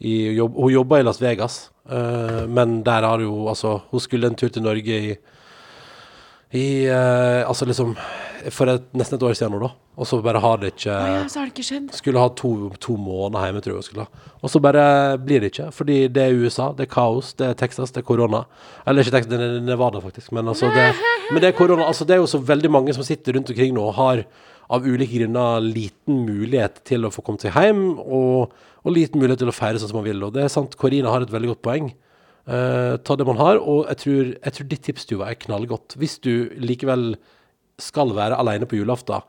i jobb, Hun jobba i Las Vegas, uh, men der har jo altså Hun skulle en tur til Norge i i eh, Altså liksom For et, nesten et år siden nå, da. Og så bare har det ikke Å ja, så har det ikke skjedd. Skulle ha to, to måneder hjemme, tror jeg hun skulle ha. Og så bare blir det ikke. Fordi det er USA, det er kaos, det er Texas, det er korona. Eller ikke Texas, det er Nevada, faktisk. Men, altså det, men det er korona. Altså det er jo så veldig mange som sitter rundt omkring nå og har av ulike grunner liten mulighet til å få komme seg hjem, og, og liten mulighet til å feire sånn som man vil. Og det er sant, Korina har et veldig godt poeng. Eh, ta det man har, og jeg tror, jeg tror ditt tips Tuva, er knallgodt. Hvis du likevel skal være alene på julaften,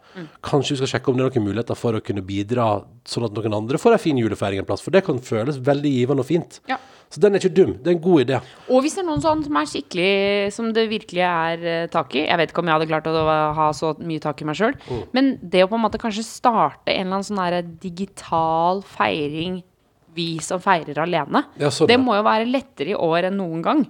kanskje du skal sjekke om det er noen muligheter for å kunne bidra, sånn at noen andre får en fin julefeiring en plass. For det kan føles veldig givende og fint. Ja. Så den er ikke dum. Det er en god idé. Og hvis det er noen sånn som er skikkelig Som det virkelig er eh, tak i Jeg vet ikke om jeg hadde klart å ha så mye tak i meg sjøl, Mm. men det å på en måte kanskje starte en eller annen sånn digital feiring vi som feirer alene, Ja, sånn, det må jo være lettere i år enn noen gang.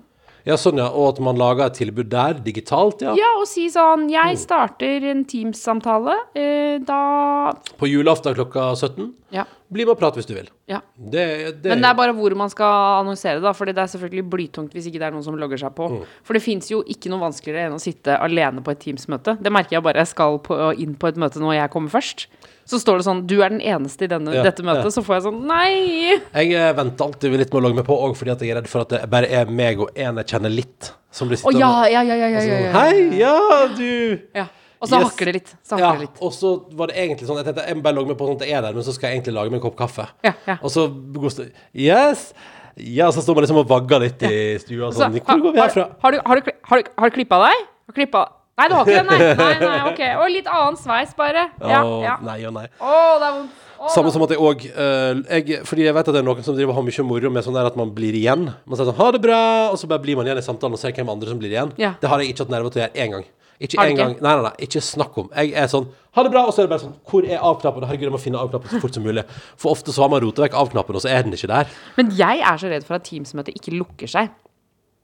Ja, sånn, ja. Og at man lager et tilbud der, digitalt, ja. Ja, og si sånn Mm. Jeg starter en Teams-samtale. Eh, da På julaften klokka 17. Ja. Bli med og prat hvis du vil. ja. Det, det, Men det er bare hvor man skal annonsere, da. Fordi det er selvfølgelig blytungt hvis ikke det er noen som logger seg på. Mm. For det fins jo ikke noe vanskeligere enn å sitte alene på et Teams-møte. Det merker jeg bare jeg skal på, inn på et møte når jeg kommer først. Så står det sånn Du er den eneste i denne, Ja, dette møtet. ja. Så får jeg sånn Nei! Jeg eh, venter alltid litt med å logge meg på, òg fordi jeg er redd for at det bare er meg og en jeg kjenner litt, som blir Å sittende ja, ja, ja, ja, ja, ja, sånn, ja. Hei, ja, du ja. Og så Yes. hakker det litt. Så Ja, det litt. og så var det egentlig sånn Jeg tenkte jeg må bare logge meg på sånn at jeg er der, men så skal jeg egentlig lage meg en kopp kaffe. Ja, ja. Og så Yes! Ja, så står man liksom og vagger litt i stua Så, sånn Hvor går vi herfra? Har, har, du, har, du, har, du, klippa deg? Har klippa Nei, du har ikke det, nei. [laughs] nei, nei ok. Og litt annen sveis, bare. Ja, ja. nei og nei. Å, det er vondt. Å, Samme som at jeg òg Fordi jeg vet at det er noen som driver har mye moro med sånn der at man blir igjen. Man sier sånn 'ha det bra', og så bare blir man igjen i samtalen og ser hvem andre som blir igjen. Ja. Det har jeg ikke hatt nerver til å gjøre én gang. Ikke en gang. Nei, nei, nei, ikke snakk om. Jeg er sånn 'ha det bra', og så er det bare sånn 'hvor er av-knappen?' Herregud, jeg må finne av-knappen så fort som mulig. For ofte så har man rota vekk av-knappen, og så er den ikke der. Men jeg er så redd for at Teams-møtet ikke lukker seg.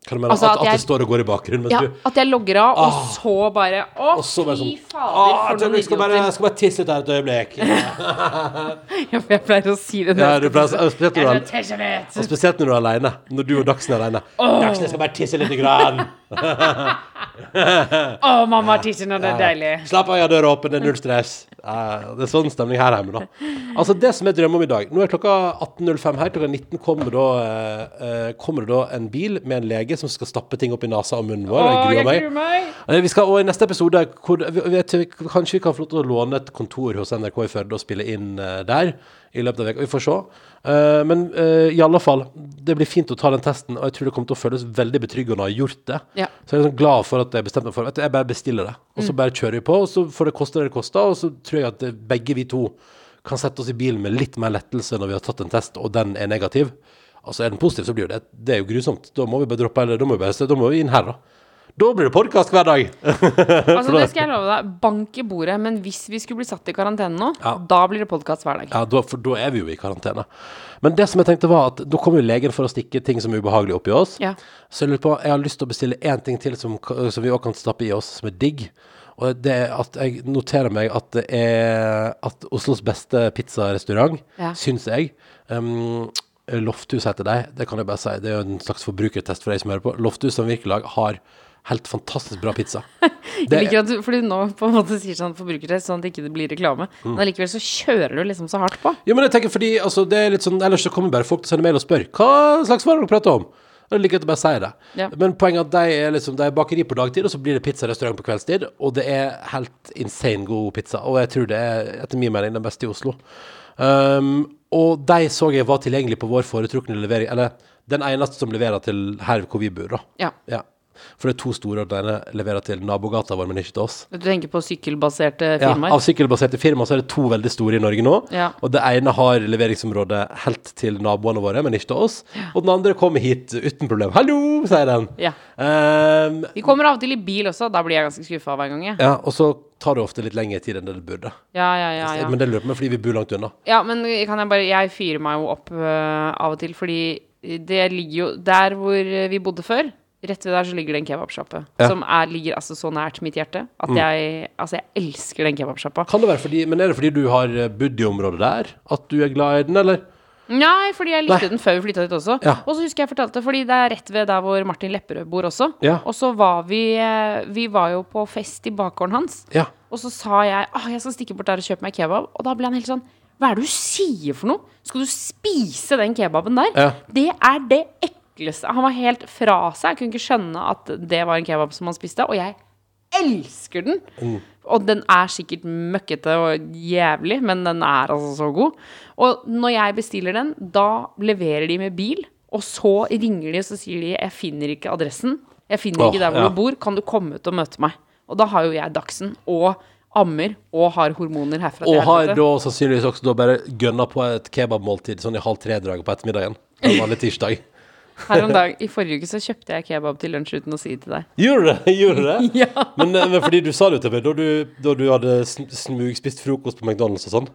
Kan du mene Altså, at, at at, jeg- det står og går i bakgrunnen Ja, du At jeg logger av, og Ah. så bare Å, bare fy sånn fader, «Ah, for noen øyeblikk, skal bare, jeg skal bare tisse litt her et øyeblikk. [laughs] Ja, for jeg pleier å si det. Ja, du pleier- spesielt når du er spesielt når du er aleine. Når du og Dagsen er aleine. Dagsen, jeg skal bare tisse lite grann. Å, mamma tissen, det er deilig. Slapp av, jeg har døra åpen, det er null stress. Det er sånn stemning her hjemme, da. Altså, det som jeg drømmer om i dag Nå er klokka 18.05 her. Klokka 19 kommer da, eh, eh, kommer da en bil med en lege som skal stappe ting opp i nesa og munnen vår. Oh, Jeg gruer meg. Eh, Vi skal, og I neste episode hvor, vet, Kanskje vi kan få lov til å låne et kontor hos NRK i Førde og spille inn der i løpet av veka. Vi får se. Uh, men uh, i alle fall, det blir fint å ta den testen, og jeg tror det kommer til å føles veldig betryggende å ha gjort det. Ja. Så jeg er sånn glad for at jeg bestemte meg for du, Jeg bare bestiller det, og Mm. så bare kjører vi på. Og så får det koste det det koster, og så tror jeg at eh, begge vi to kan sette oss i bilen med litt mer lettelse når vi har tatt en test, og den er negativ. Altså er den positiv, så blir det Det er jo grusomt. Da må vi bare droppe eller da må vi bare da må vi inn her, da. Da blir det podkast hver dag. [laughs] Altså, det [laughs] skal jeg love deg. Bank i bordet. Men hvis vi skulle bli satt i karantene nå, Ja. da blir det podkast hver dag. Ja, da, for da er vi jo i karantene. Men det som jeg tenkte var at da kommer jo legen for å stikke ting som er ubehagelig oppi oss. Ja. Så jeg lurer på, jeg har lyst til å bestille én ting til som, som vi også kan stappe i oss, som er digg. Og det er at jeg noterer meg at det er at Oslos beste pizzarestaurant, Ja. syns jeg um, Lofthus heter de, det kan jeg bare si. Det er jo en slags forbrukertest for deg som hører på. Lofthus som virkelig har helt fantastisk bra pizza. [laughs] Jeg liker at du, fordi nå på en måte sier sånn forbrukertest, sånn at det ikke blir reklame. Mm. Men allikevel så kjører du liksom så hardt på. Ja, men jeg tenker fordi altså, det er litt sånn Ellers så kommer bare folk til å sende mail og spørre Hva slags varer dere prater om? Og jeg liker at jeg bare sier det. Ja. Men poenget er at de er liksom De er bakeri på dagtid, og så blir det pizzarestaurant på kveldstid. Og det er helt insane god pizza. Og jeg tror det er, etter min mening, den beste i Oslo. Um, og de så jeg var tilgjengelig på vår foretrukne levering Eller den eneste som leverer til her hvor vi bor, da. Ja. Ja. For det er to store, og ene leverer til nabogata vår, men ikke til oss. Du tenker på sykkelbaserte firmaer? Ja, av sykkelbaserte firmaer så er det to veldig store i Norge nå. Ja. Og det ene har leveringsområde helt til naboene våre, men ikke til oss. Og den andre kommer hit uten problem. 'Hallo', sier den. Ja. Um, De kommer av og til i bil også. Da blir jeg ganske skuffa hver gang. jeg. ja, og så tar det ofte litt lengre tid enn det det burde. Ja, ja, ja, ja. Men det på meg fordi vi bor langt unna. Ja, men kan jeg bare Jeg fyrer meg jo opp uh, av og til fordi Det ligger jo der hvor vi bodde før. Rett ved der så ligger det en kebabsjappe. Ja. Som er, ligger altså så nært mitt hjerte at Mm. jeg Altså, jeg elsker den kebabsjappa. Kan det være fordi, men er det fordi du har eh, bodd i området der? At du er glad i den, eller? Nei, fordi jeg likte Nei. den før vi flytta dit også. Ja. Og så husker jeg fortalte, fordi det er rett ved der hvor Martin Lepperød bor også. Ja. Og så var vi eh, Vi var jo på fest i bakgården hans. Ja. Og så sa jeg at jeg skal stikke bort der og kjøpe meg kebab. Og da ble han helt sånn Hva er det du sier for noe? Skal du spise den kebaben der? Det er det ekleste. Han var helt fra seg. Jeg kunne ikke skjønne at det var en kebab som han spiste. Og jeg elsker den. Mm. Og den er sikkert møkkete og jævlig, men den er altså så god. Og når jeg bestiller den, da leverer de med bil. Og så ringer de og så sier de 'jeg finner ikke adressen'. 'Jeg finner oh, ikke der hvor ja. du bor. Kan du komme ut og møte meg?' Og da har jo jeg dagsen og ammer og har hormoner herfra Og har da sannsynligvis også da bare gønna på et kebabmåltid sånn i halv tre-draget på ettermiddagen. En vanlig tirsdag. Her om dag, I forrige uke så kjøpte jeg kebab til lunsj uten å si det til deg. Gjorde det? Gjorde det? [laughs] Ja. Men, eh, men fordi du sa det til meg da du, da du hadde smugspist frokost på McDonald's og sånn.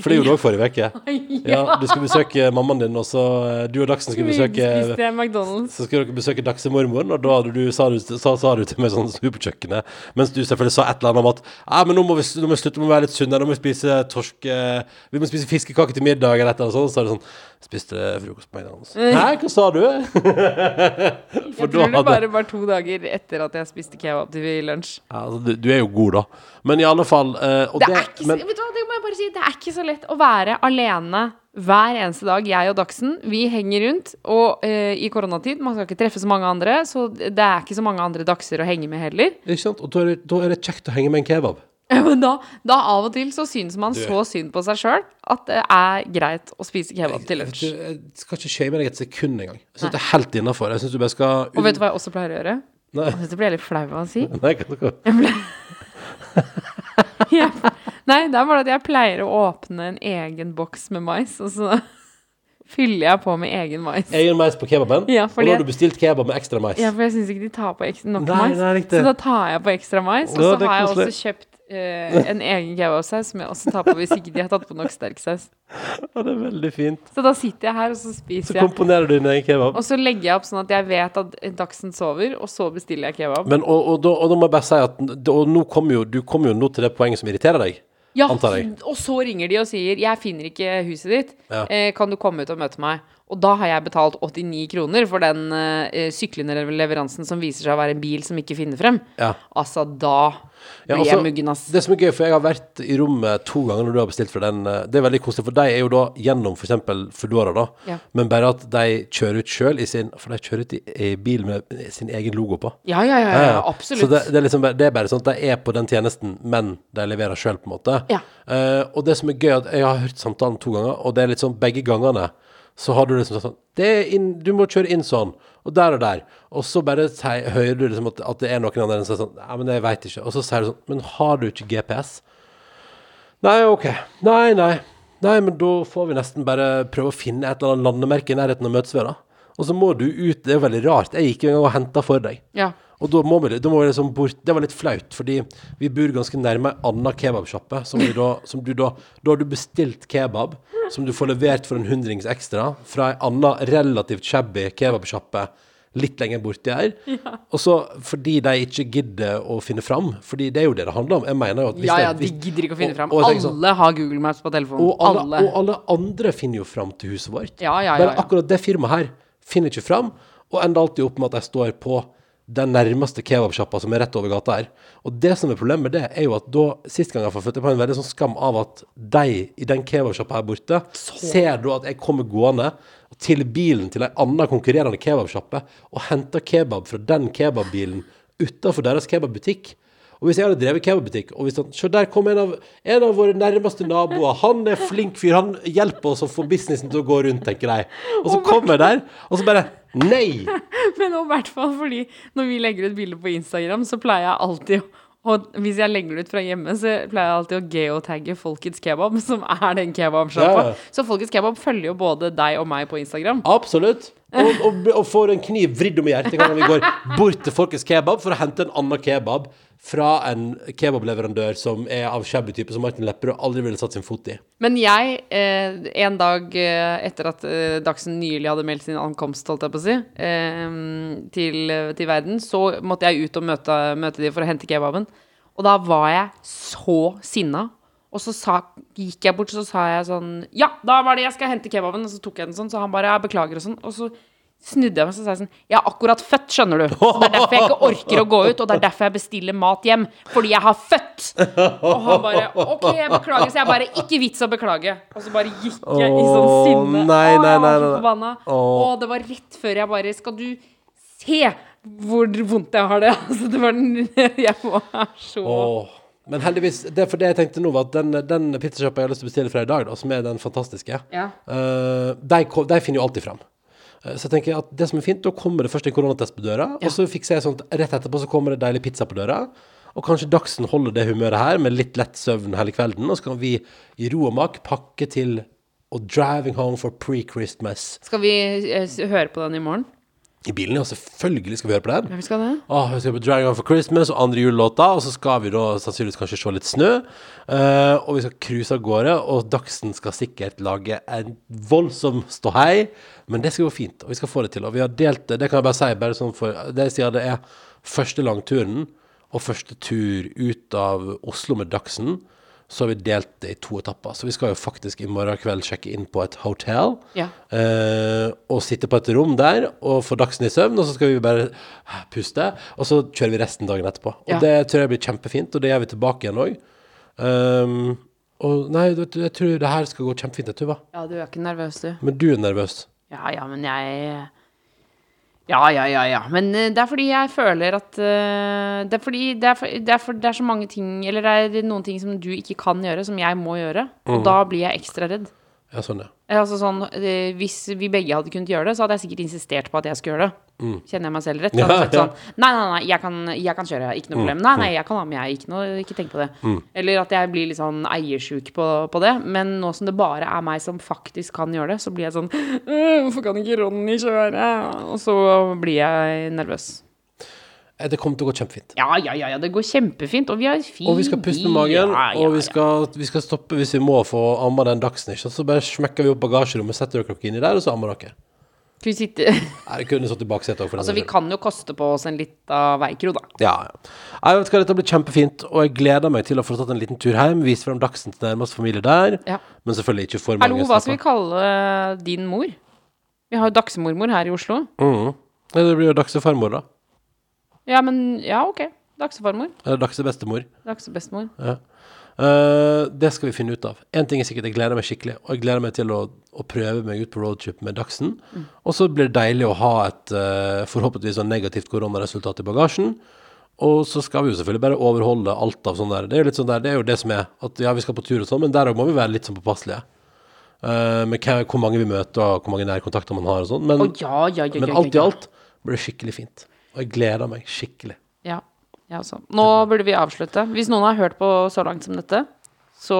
For det gjorde du òg forrige uke. [laughs] Ja, du skulle besøke mammaen din, og så eh, du og Dagsen skulle besøke McDonald's. Så skulle dere besøke Dagsemormoren, og da du, sa, du, sa, sa du til meg sånn sto på kjøkkenet, mens du selvfølgelig sa et eller annet om at ja, men nå må vi, nå må vi slutte med å være litt sunne, nå må vi spise torsk eh, Vi må spise fiskekake til middag eller et eller annet sånt. Så sa du sånn Spiste frokost på McDonald's. Hæ, hva sa du? Jeg [laughs] tror det bare var to dager etter at jeg spiste kebab til lunsj. ja, altså, du, du er jo god, da. Men i alle fall uh, og Det er ikke men, vet du hva, det må jeg bare si Det er ikke så lett å være alene hver eneste dag. Jeg og Dagsen, vi henger rundt. Og eh, i koronatid, man skal ikke treffe så mange andre, så det er ikke så mange andre dagser å henge med heller. Ikke sant? Og da er, det, da er det kjekt å henge med en kebab. Ja, Men da, da av og til så syns man så synd på seg sjøl at det er greit å spise kebab til Jeg, lunsj. jeg skal ikke shame deg et sekund engang. Jeg syns det er helt innafor. Jeg syns du bare skal Og vet du hva jeg også pleier å gjøre? Nei. Jeg synes det blir jeg litt flau av å si. [laughs] Nei, hva- hva- Ja. [laughs] Nei, det er bare at jeg pleier å åpne en egen boks med mais, og så [laughs] fyller jeg på med egen mais. Egen mais på kebaben? Ja, og nå har du bestilt kebab med ekstra mais? Ja, for jeg syns ikke de tar på nok Nei, mais. nei. Så da tar jeg på ekstra mais. Og så har jeg også kjøpt uh, en egen kebabsaus som jeg også tar på hvis ikke de har tatt på nok sterk saus. [laughs] Ja, det er veldig fint. Så da sitter jeg her, og så spiser jeg. Så komponerer du din egen kebab. Og så legger jeg opp sånn at jeg vet at Dagsen sover, og så bestiller jeg kebab. Men, og, og, da, og da må jeg bare si at og nå kommer jo, du kommer jo nå til det poenget som irriterer deg. Ja, antar jeg. og så ringer de og sier 'Jeg finner ikke huset ditt. Ja. Eh, kan du komme ut og møte meg?' Og da har jeg betalt 89 kroner for den eh, syklende leveransen som viser seg å være en bil som ikke finner frem. Ja. Altså, da Ja, altså. Det som er gøy, for jeg har vært i rommet to ganger når du har bestilt for den. eh, Det er veldig koselig, for de er jo da gjennom f.eks. Foodora, da. Ja. Men bare at de kjører ut sjøl i sin For de kjører ut i, i bil med sin egen logo på. Ja, ja, ja, ja, absolutt. Så det, det, er liksom, det er bare sånn at de er på den tjenesten, men de leverer sjøl, på en måte. Ja. Eh, og det som er gøy, at jeg har hørt samtalen to ganger, og det er litt sånn begge gangene så har du liksom sånn inn, Du må kjøre inn sånn, og der og der. Og så bare sier, hører du liksom at, at det er noen andre som sier sånn Nei, men jeg veit ikke. Og så sier du sånn Men har du ikke GPS? Nei, OK. Nei, nei. Nei, men da får vi nesten bare prøve å finne et eller annet landemerke i nærheten av møtes ved, da. Og så må du ut Det er jo veldig rart. Jeg gikk jo en gang og henta for deg. Ja. Og da må vi, da må vi liksom bort Det var litt flaut, fordi vi bor ganske nærme ei anna kebabsjappe. Som, vi da, som du da Da har du bestilt kebab, som du får levert for en hundrings ekstra, fra ei anna relativt shabby kebabsjappe litt lenger borti her. Og så fordi de ikke gidder å finne fram, fordi det er jo det det handler om. Jeg mener jo at hvis ja, ja, de gidder ikke å finne fram. og og sånn- Alle har Google Maps på telefonen. og alle, alle. og alle andre finner jo fram til huset vårt. Ja, ja, ja, ja. Men akkurat det firmaet her finner ikke fram, og ender alltid opp med at jeg står på den nærmeste kebabsjappa som er rett over gata her. Og det som er problemet med det, er jo at da, sist gang jeg har fått på en veldig sånn skam av at de i den kebabsjappa her borte ser da at jeg kommer gående til bilen til ei anna konkurrerende kebabsjappe og henter kebab fra den kebabbilen utafor deres kebabbutikk. Og hvis jeg hadde drevet kebabbutikk, og hvis han, Se, der kom en av, en av våre nærmeste naboer. Han er flink fyr. Han hjelper oss å få businessen til å gå rundt, tenker jeg. Og så kommer jeg der, og så bare Nei! [laughs] Men i hvert fall fordi når vi legger ut bilder på Instagram, så pleier jeg alltid å og hvis jeg legger det ut fra hjemme, så pleier jeg alltid å geotagge Folkets Kebab, [laughs] som er den kebabsjappa. Ja. Så Folkets Kebab følger jo både deg og meg på Instagram. Absolutt. Og, og, og får en kniv vridd om i hjertet når vi går bort til Folkets kebab for å hente en annen kebab fra en kebableverandør som er av shabby type, som Martin Lepperød aldri ville satt sin fot i. Men jeg, eh, en dag eh, etter at eh, Dagsen nylig hadde meldt sin ankomst, holdt jeg på å si, eh, til, til verden, så måtte jeg ut og møte, møte de for å hente kebaben. Og da var jeg så sinna. Og så sa, gikk jeg bort, så sa jeg sånn Ja, da var det jeg skal hente kebaben. Og så tok jeg den sånn, så han bare ja, beklager og sånn. Og så snudde jeg meg og sa sånn Jeg har akkurat født, skjønner du. Så det er derfor jeg ikke orker å gå ut, og det er derfor jeg bestiller mat hjem. Fordi jeg har født. Og han bare OK, jeg beklager. Så jeg bare Ikke vits å beklage. Og så bare gikk jeg i sånn sinne. nei, nei, nei, nei. Og det var rett før jeg bare Skal du se hvor vondt jeg har det? [laughs] Altså, det var den Jeg var så Men heldigvis, det for det jeg tenkte nå var at den, den pizzasjappa jeg har lyst til å bestille fra i dag, da, som er den fantastiske, Ja. uh, de, de finner jo alltid fram. Eh, Så jeg tenker at det som er fint, da kommer det først en koronatest på døra, Ja. og så fikser jeg sånn at rett etterpå så kommer det deilig pizza på døra. Og kanskje Dagsen holder det humøret her med litt lett søvn hele kvelden, og så kan vi i ro og mak pakke til og driving home for pre-Christmas Skal vi eh, høre på den i morgen? I bilen. Ja, selvfølgelig skal vi høre på den. Ja, vi skal det. Åh, vi skal på Dragon for Christmas og andre julelåter, og så skal vi da sannsynligvis kanskje se litt snø. Uh, og vi skal cruise av gårde, og Dagsen skal sikkert lage en voldsom ståhei, men det skal gå fint, og vi skal få det til. Og vi har delt det, det kan jeg bare si, bare sånn for Det sier det er første langturen og første tur ut av Oslo med Dagsen. Så har vi delt det i to etapper. Så vi skal jo faktisk i morgen kveld sjekke inn på et hotell. Ja. Eh, og sitte på et rom der og få Dagsen i søvn, og så skal vi bare puste. Og så kjører vi resten dagen etterpå. Og Ja. det tror jeg blir kjempefint, og det gjør vi tilbake igjen òg. og nei, jeg tror det her skal gå kjempefint, Tuva. Ja, du er ikke nervøs, du. Men du er nervøs. Ja, ja, men jeg Ja, ja, ja, ja. Men eh, det er fordi jeg føler at uh, Det er fordi det er, for, det, er for, det er så mange ting Eller det er noen ting som du ikke kan gjøre, som jeg må gjøre. Og da blir jeg ekstra redd. Ja, sånn, ja. Eh, Altså sånn, eh, Hvis vi begge hadde kunnet gjøre det, så hadde jeg sikkert insistert på at jeg skulle gjøre det. Kjenner jeg meg selv rett? [laughs] Ja, sagt sånn Nei, nei, nei, jeg kan, jeg kan kjøre. Ikke noe problem. Nei, nei, jeg kan ha med, jeg. Ikke, noe, ikke tenk på det. Eller at jeg blir litt sånn eiersjuk på, på det. Men nå som det bare er meg som faktisk kan gjøre det, så blir jeg sånn «Øh, Hvorfor kan ikke Ronny kjøre? Og så blir jeg nervøs. Eh, Det kommer til å gå kjempefint. Ja, ja, ja, ja det går kjempefint. Og vi har fin Og vi skal puste med magen, Ja, ja, og vi skal, vi skal stoppe hvis vi må få amma den Dagsen. Ikke? Så bare smekker vi opp bagasjerommet, setter dere inni der, og så ammer dere. Skal vi sitte [laughs] Nei, Jeg kunne stått i baksetet òg, for Altså, vi skyld. kan jo koste på oss en lita veikro, da. Ja, ja. Jeg vet hva, dette blir kjempefint, og jeg gleder meg til å få tatt en liten tur hjem, vise frem Dagsen til nærmeste familie der, Ja. men selvfølgelig ikke for mange Hallo, hva skal vi kalle din mor? Vi har jo dagsmormor her i Oslo. Mm. Det blir jo Dagsefarmor, da. Ja, men Ja, ok. Dagsefarmor. Eller Dagsebestemor. Dagsebestemor. Ja. Eh, det skal vi finne ut av. Én ting er sikkert, jeg gleder meg skikkelig. Og jeg gleder meg til å, å prøve meg ut på roadtrip med Dagsen. Og så blir det deilig å ha et eh, forhåpentligvis sånn negativt koronaresultat i bagasjen. Og så skal vi jo selvfølgelig bare overholde alt av sånn der. Det er jo litt sånn der, det er jo det som er at ja, vi skal på tur og sånn, men der òg må vi være litt sånn påpasselige. Uh, med hva- hvor mange vi møter, og hvor mange nærkontakter man har og sånn. Men, Å ja, ja, ja, men ja, alt i ja, ja. alt blir det skikkelig fint. Og jeg gleder meg skikkelig. Ja, jeg også. Nå burde vi avslutte. Hvis noen har hørt på så langt som dette, så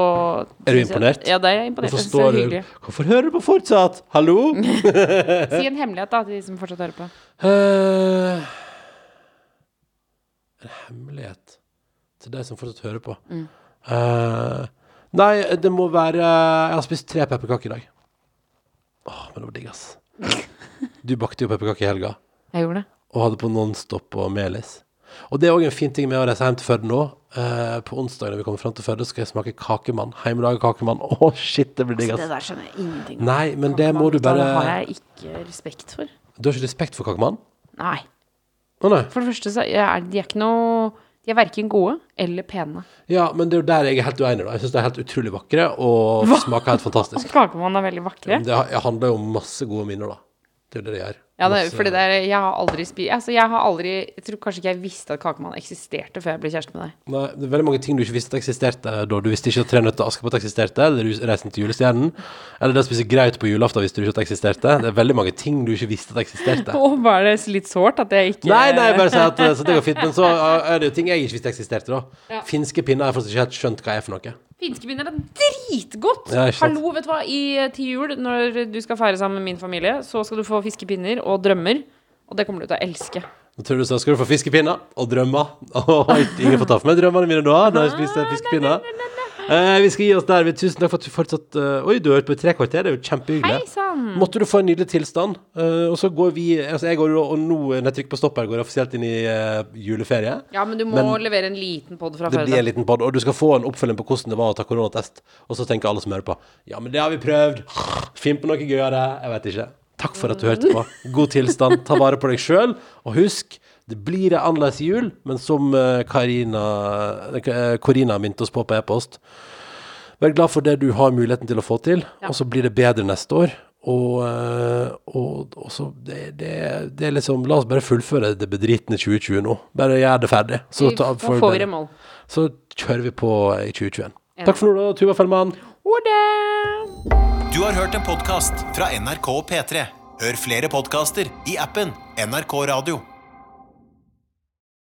Er du imponert? Ja, det er jeg imponert. Hvorfor du. Hvorfor hører du på fortsatt? Hallo? [laughs] Si en hemmelighet, da, til de som fortsatt hører på. Uh, en hemmelighet til de som fortsatt hører på. Mm. Uh, nei, det må være Jeg har spist tre pepperkaker i dag. Åh, men det var digg, ass. [laughs] Du bakte jo pepperkaker i helga, Jeg gjorde det. Og hadde på Nonstop og Melis. Og det er òg en fin ting med å reise hjem til Førde nå. Eh, på onsdag når vi kommer fram til Førde, skal jeg smake kakemann. Hjemmelaga kakemann. [laughs] Å, shit, det blir digg, Det der skjønner jeg ingenting av. Nei, men det må du bare Det har jeg ikke respekt for. Du har ikke respekt for kakemann? Nei. Å nei. For det første så er de er ikke noe De er verken gode eller pene. Ja, men det er jo der jeg er helt uenig. da Jeg syns de er helt utrolig vakre og smaker helt fantastisk. [laughs] Kakemann er veldig vakre. Det det handler jo om masse gode minner, da. Det er jo det det gjør. Ja, det, fordi det er, jeg har aldri spist Altså, jeg har aldri Jeg tror kanskje ikke jeg visste at kakemann eksisterte før jeg ble kjæreste med deg. Nei, det er veldig mange ting du ikke visste at eksisterte da. Du visste ikke at Tre nøtter til Askepott eksisterte, eller Reisen til julestjernen. Eller det å spise graut på julaften visste du ikke at eksisterte. Det er veldig mange ting du ikke visste at eksisterte. [laughs] Og var det litt sårt at jeg ikke Nei, nei, bare si at så det går fint. Men så er det jo ting jeg ikke visste eksisterte, da. Ja. Finske pinner har jeg fortsatt ikke helt skjønt hva er for noe. Finskepinner er dritgodt! Ja. Hallo, vet du hva? I, eh, til jul, når du skal feire sammen med min familie, så skal du få fiskepinner og drømmer. Og det kommer du til å elske. Nå tror du så skal du få fiskepinner og drømmer. Ingen får ta for meg drømmene mine da, når jeg spiser fiskepinner. Eh, vi skal gi oss der. Tusen takk for at du fortsatt eh, Oi, du har hørt på i tre kvarter. Det er jo Hei kjempehyggelig. sann! Måtte du få en nydelig tilstand. Eh, og så går vi Altså, jeg går jo, og nå når jeg trykker på stopp her, går jeg offisielt inn i eh, juleferie. Ja, men du må Men- levere en liten pod fra Det før. blir en da. liten podd, og du skal få en oppfølging på hvordan det var å ta koronatest. Og så tenker alle som hører på Ja, men det har vi prøvd. Finn på noe gøyere. Jeg vet ikke. Takk for at du hørte på. God tilstand. Ta vare på deg sjøl. Og husk, det blir en annerledes jul, men som eh, Karina eh, Corina minte oss på på e-post Vær glad for det du har muligheten til å få til, Ja. og så blir det bedre neste år. Og, eh, og, og så det, det, det er liksom La oss bare fullføre det bedritne 2020 nå. Bare gjør det ferdig. Så, ta, for, får vi det mål. så kjører vi på i 2021. Ja. Takk for nå, da, Tuva Fellmann. Ha det! Du har hørt en podkast fra NRK og P3. Hør flere podkaster i appen NRK Radio.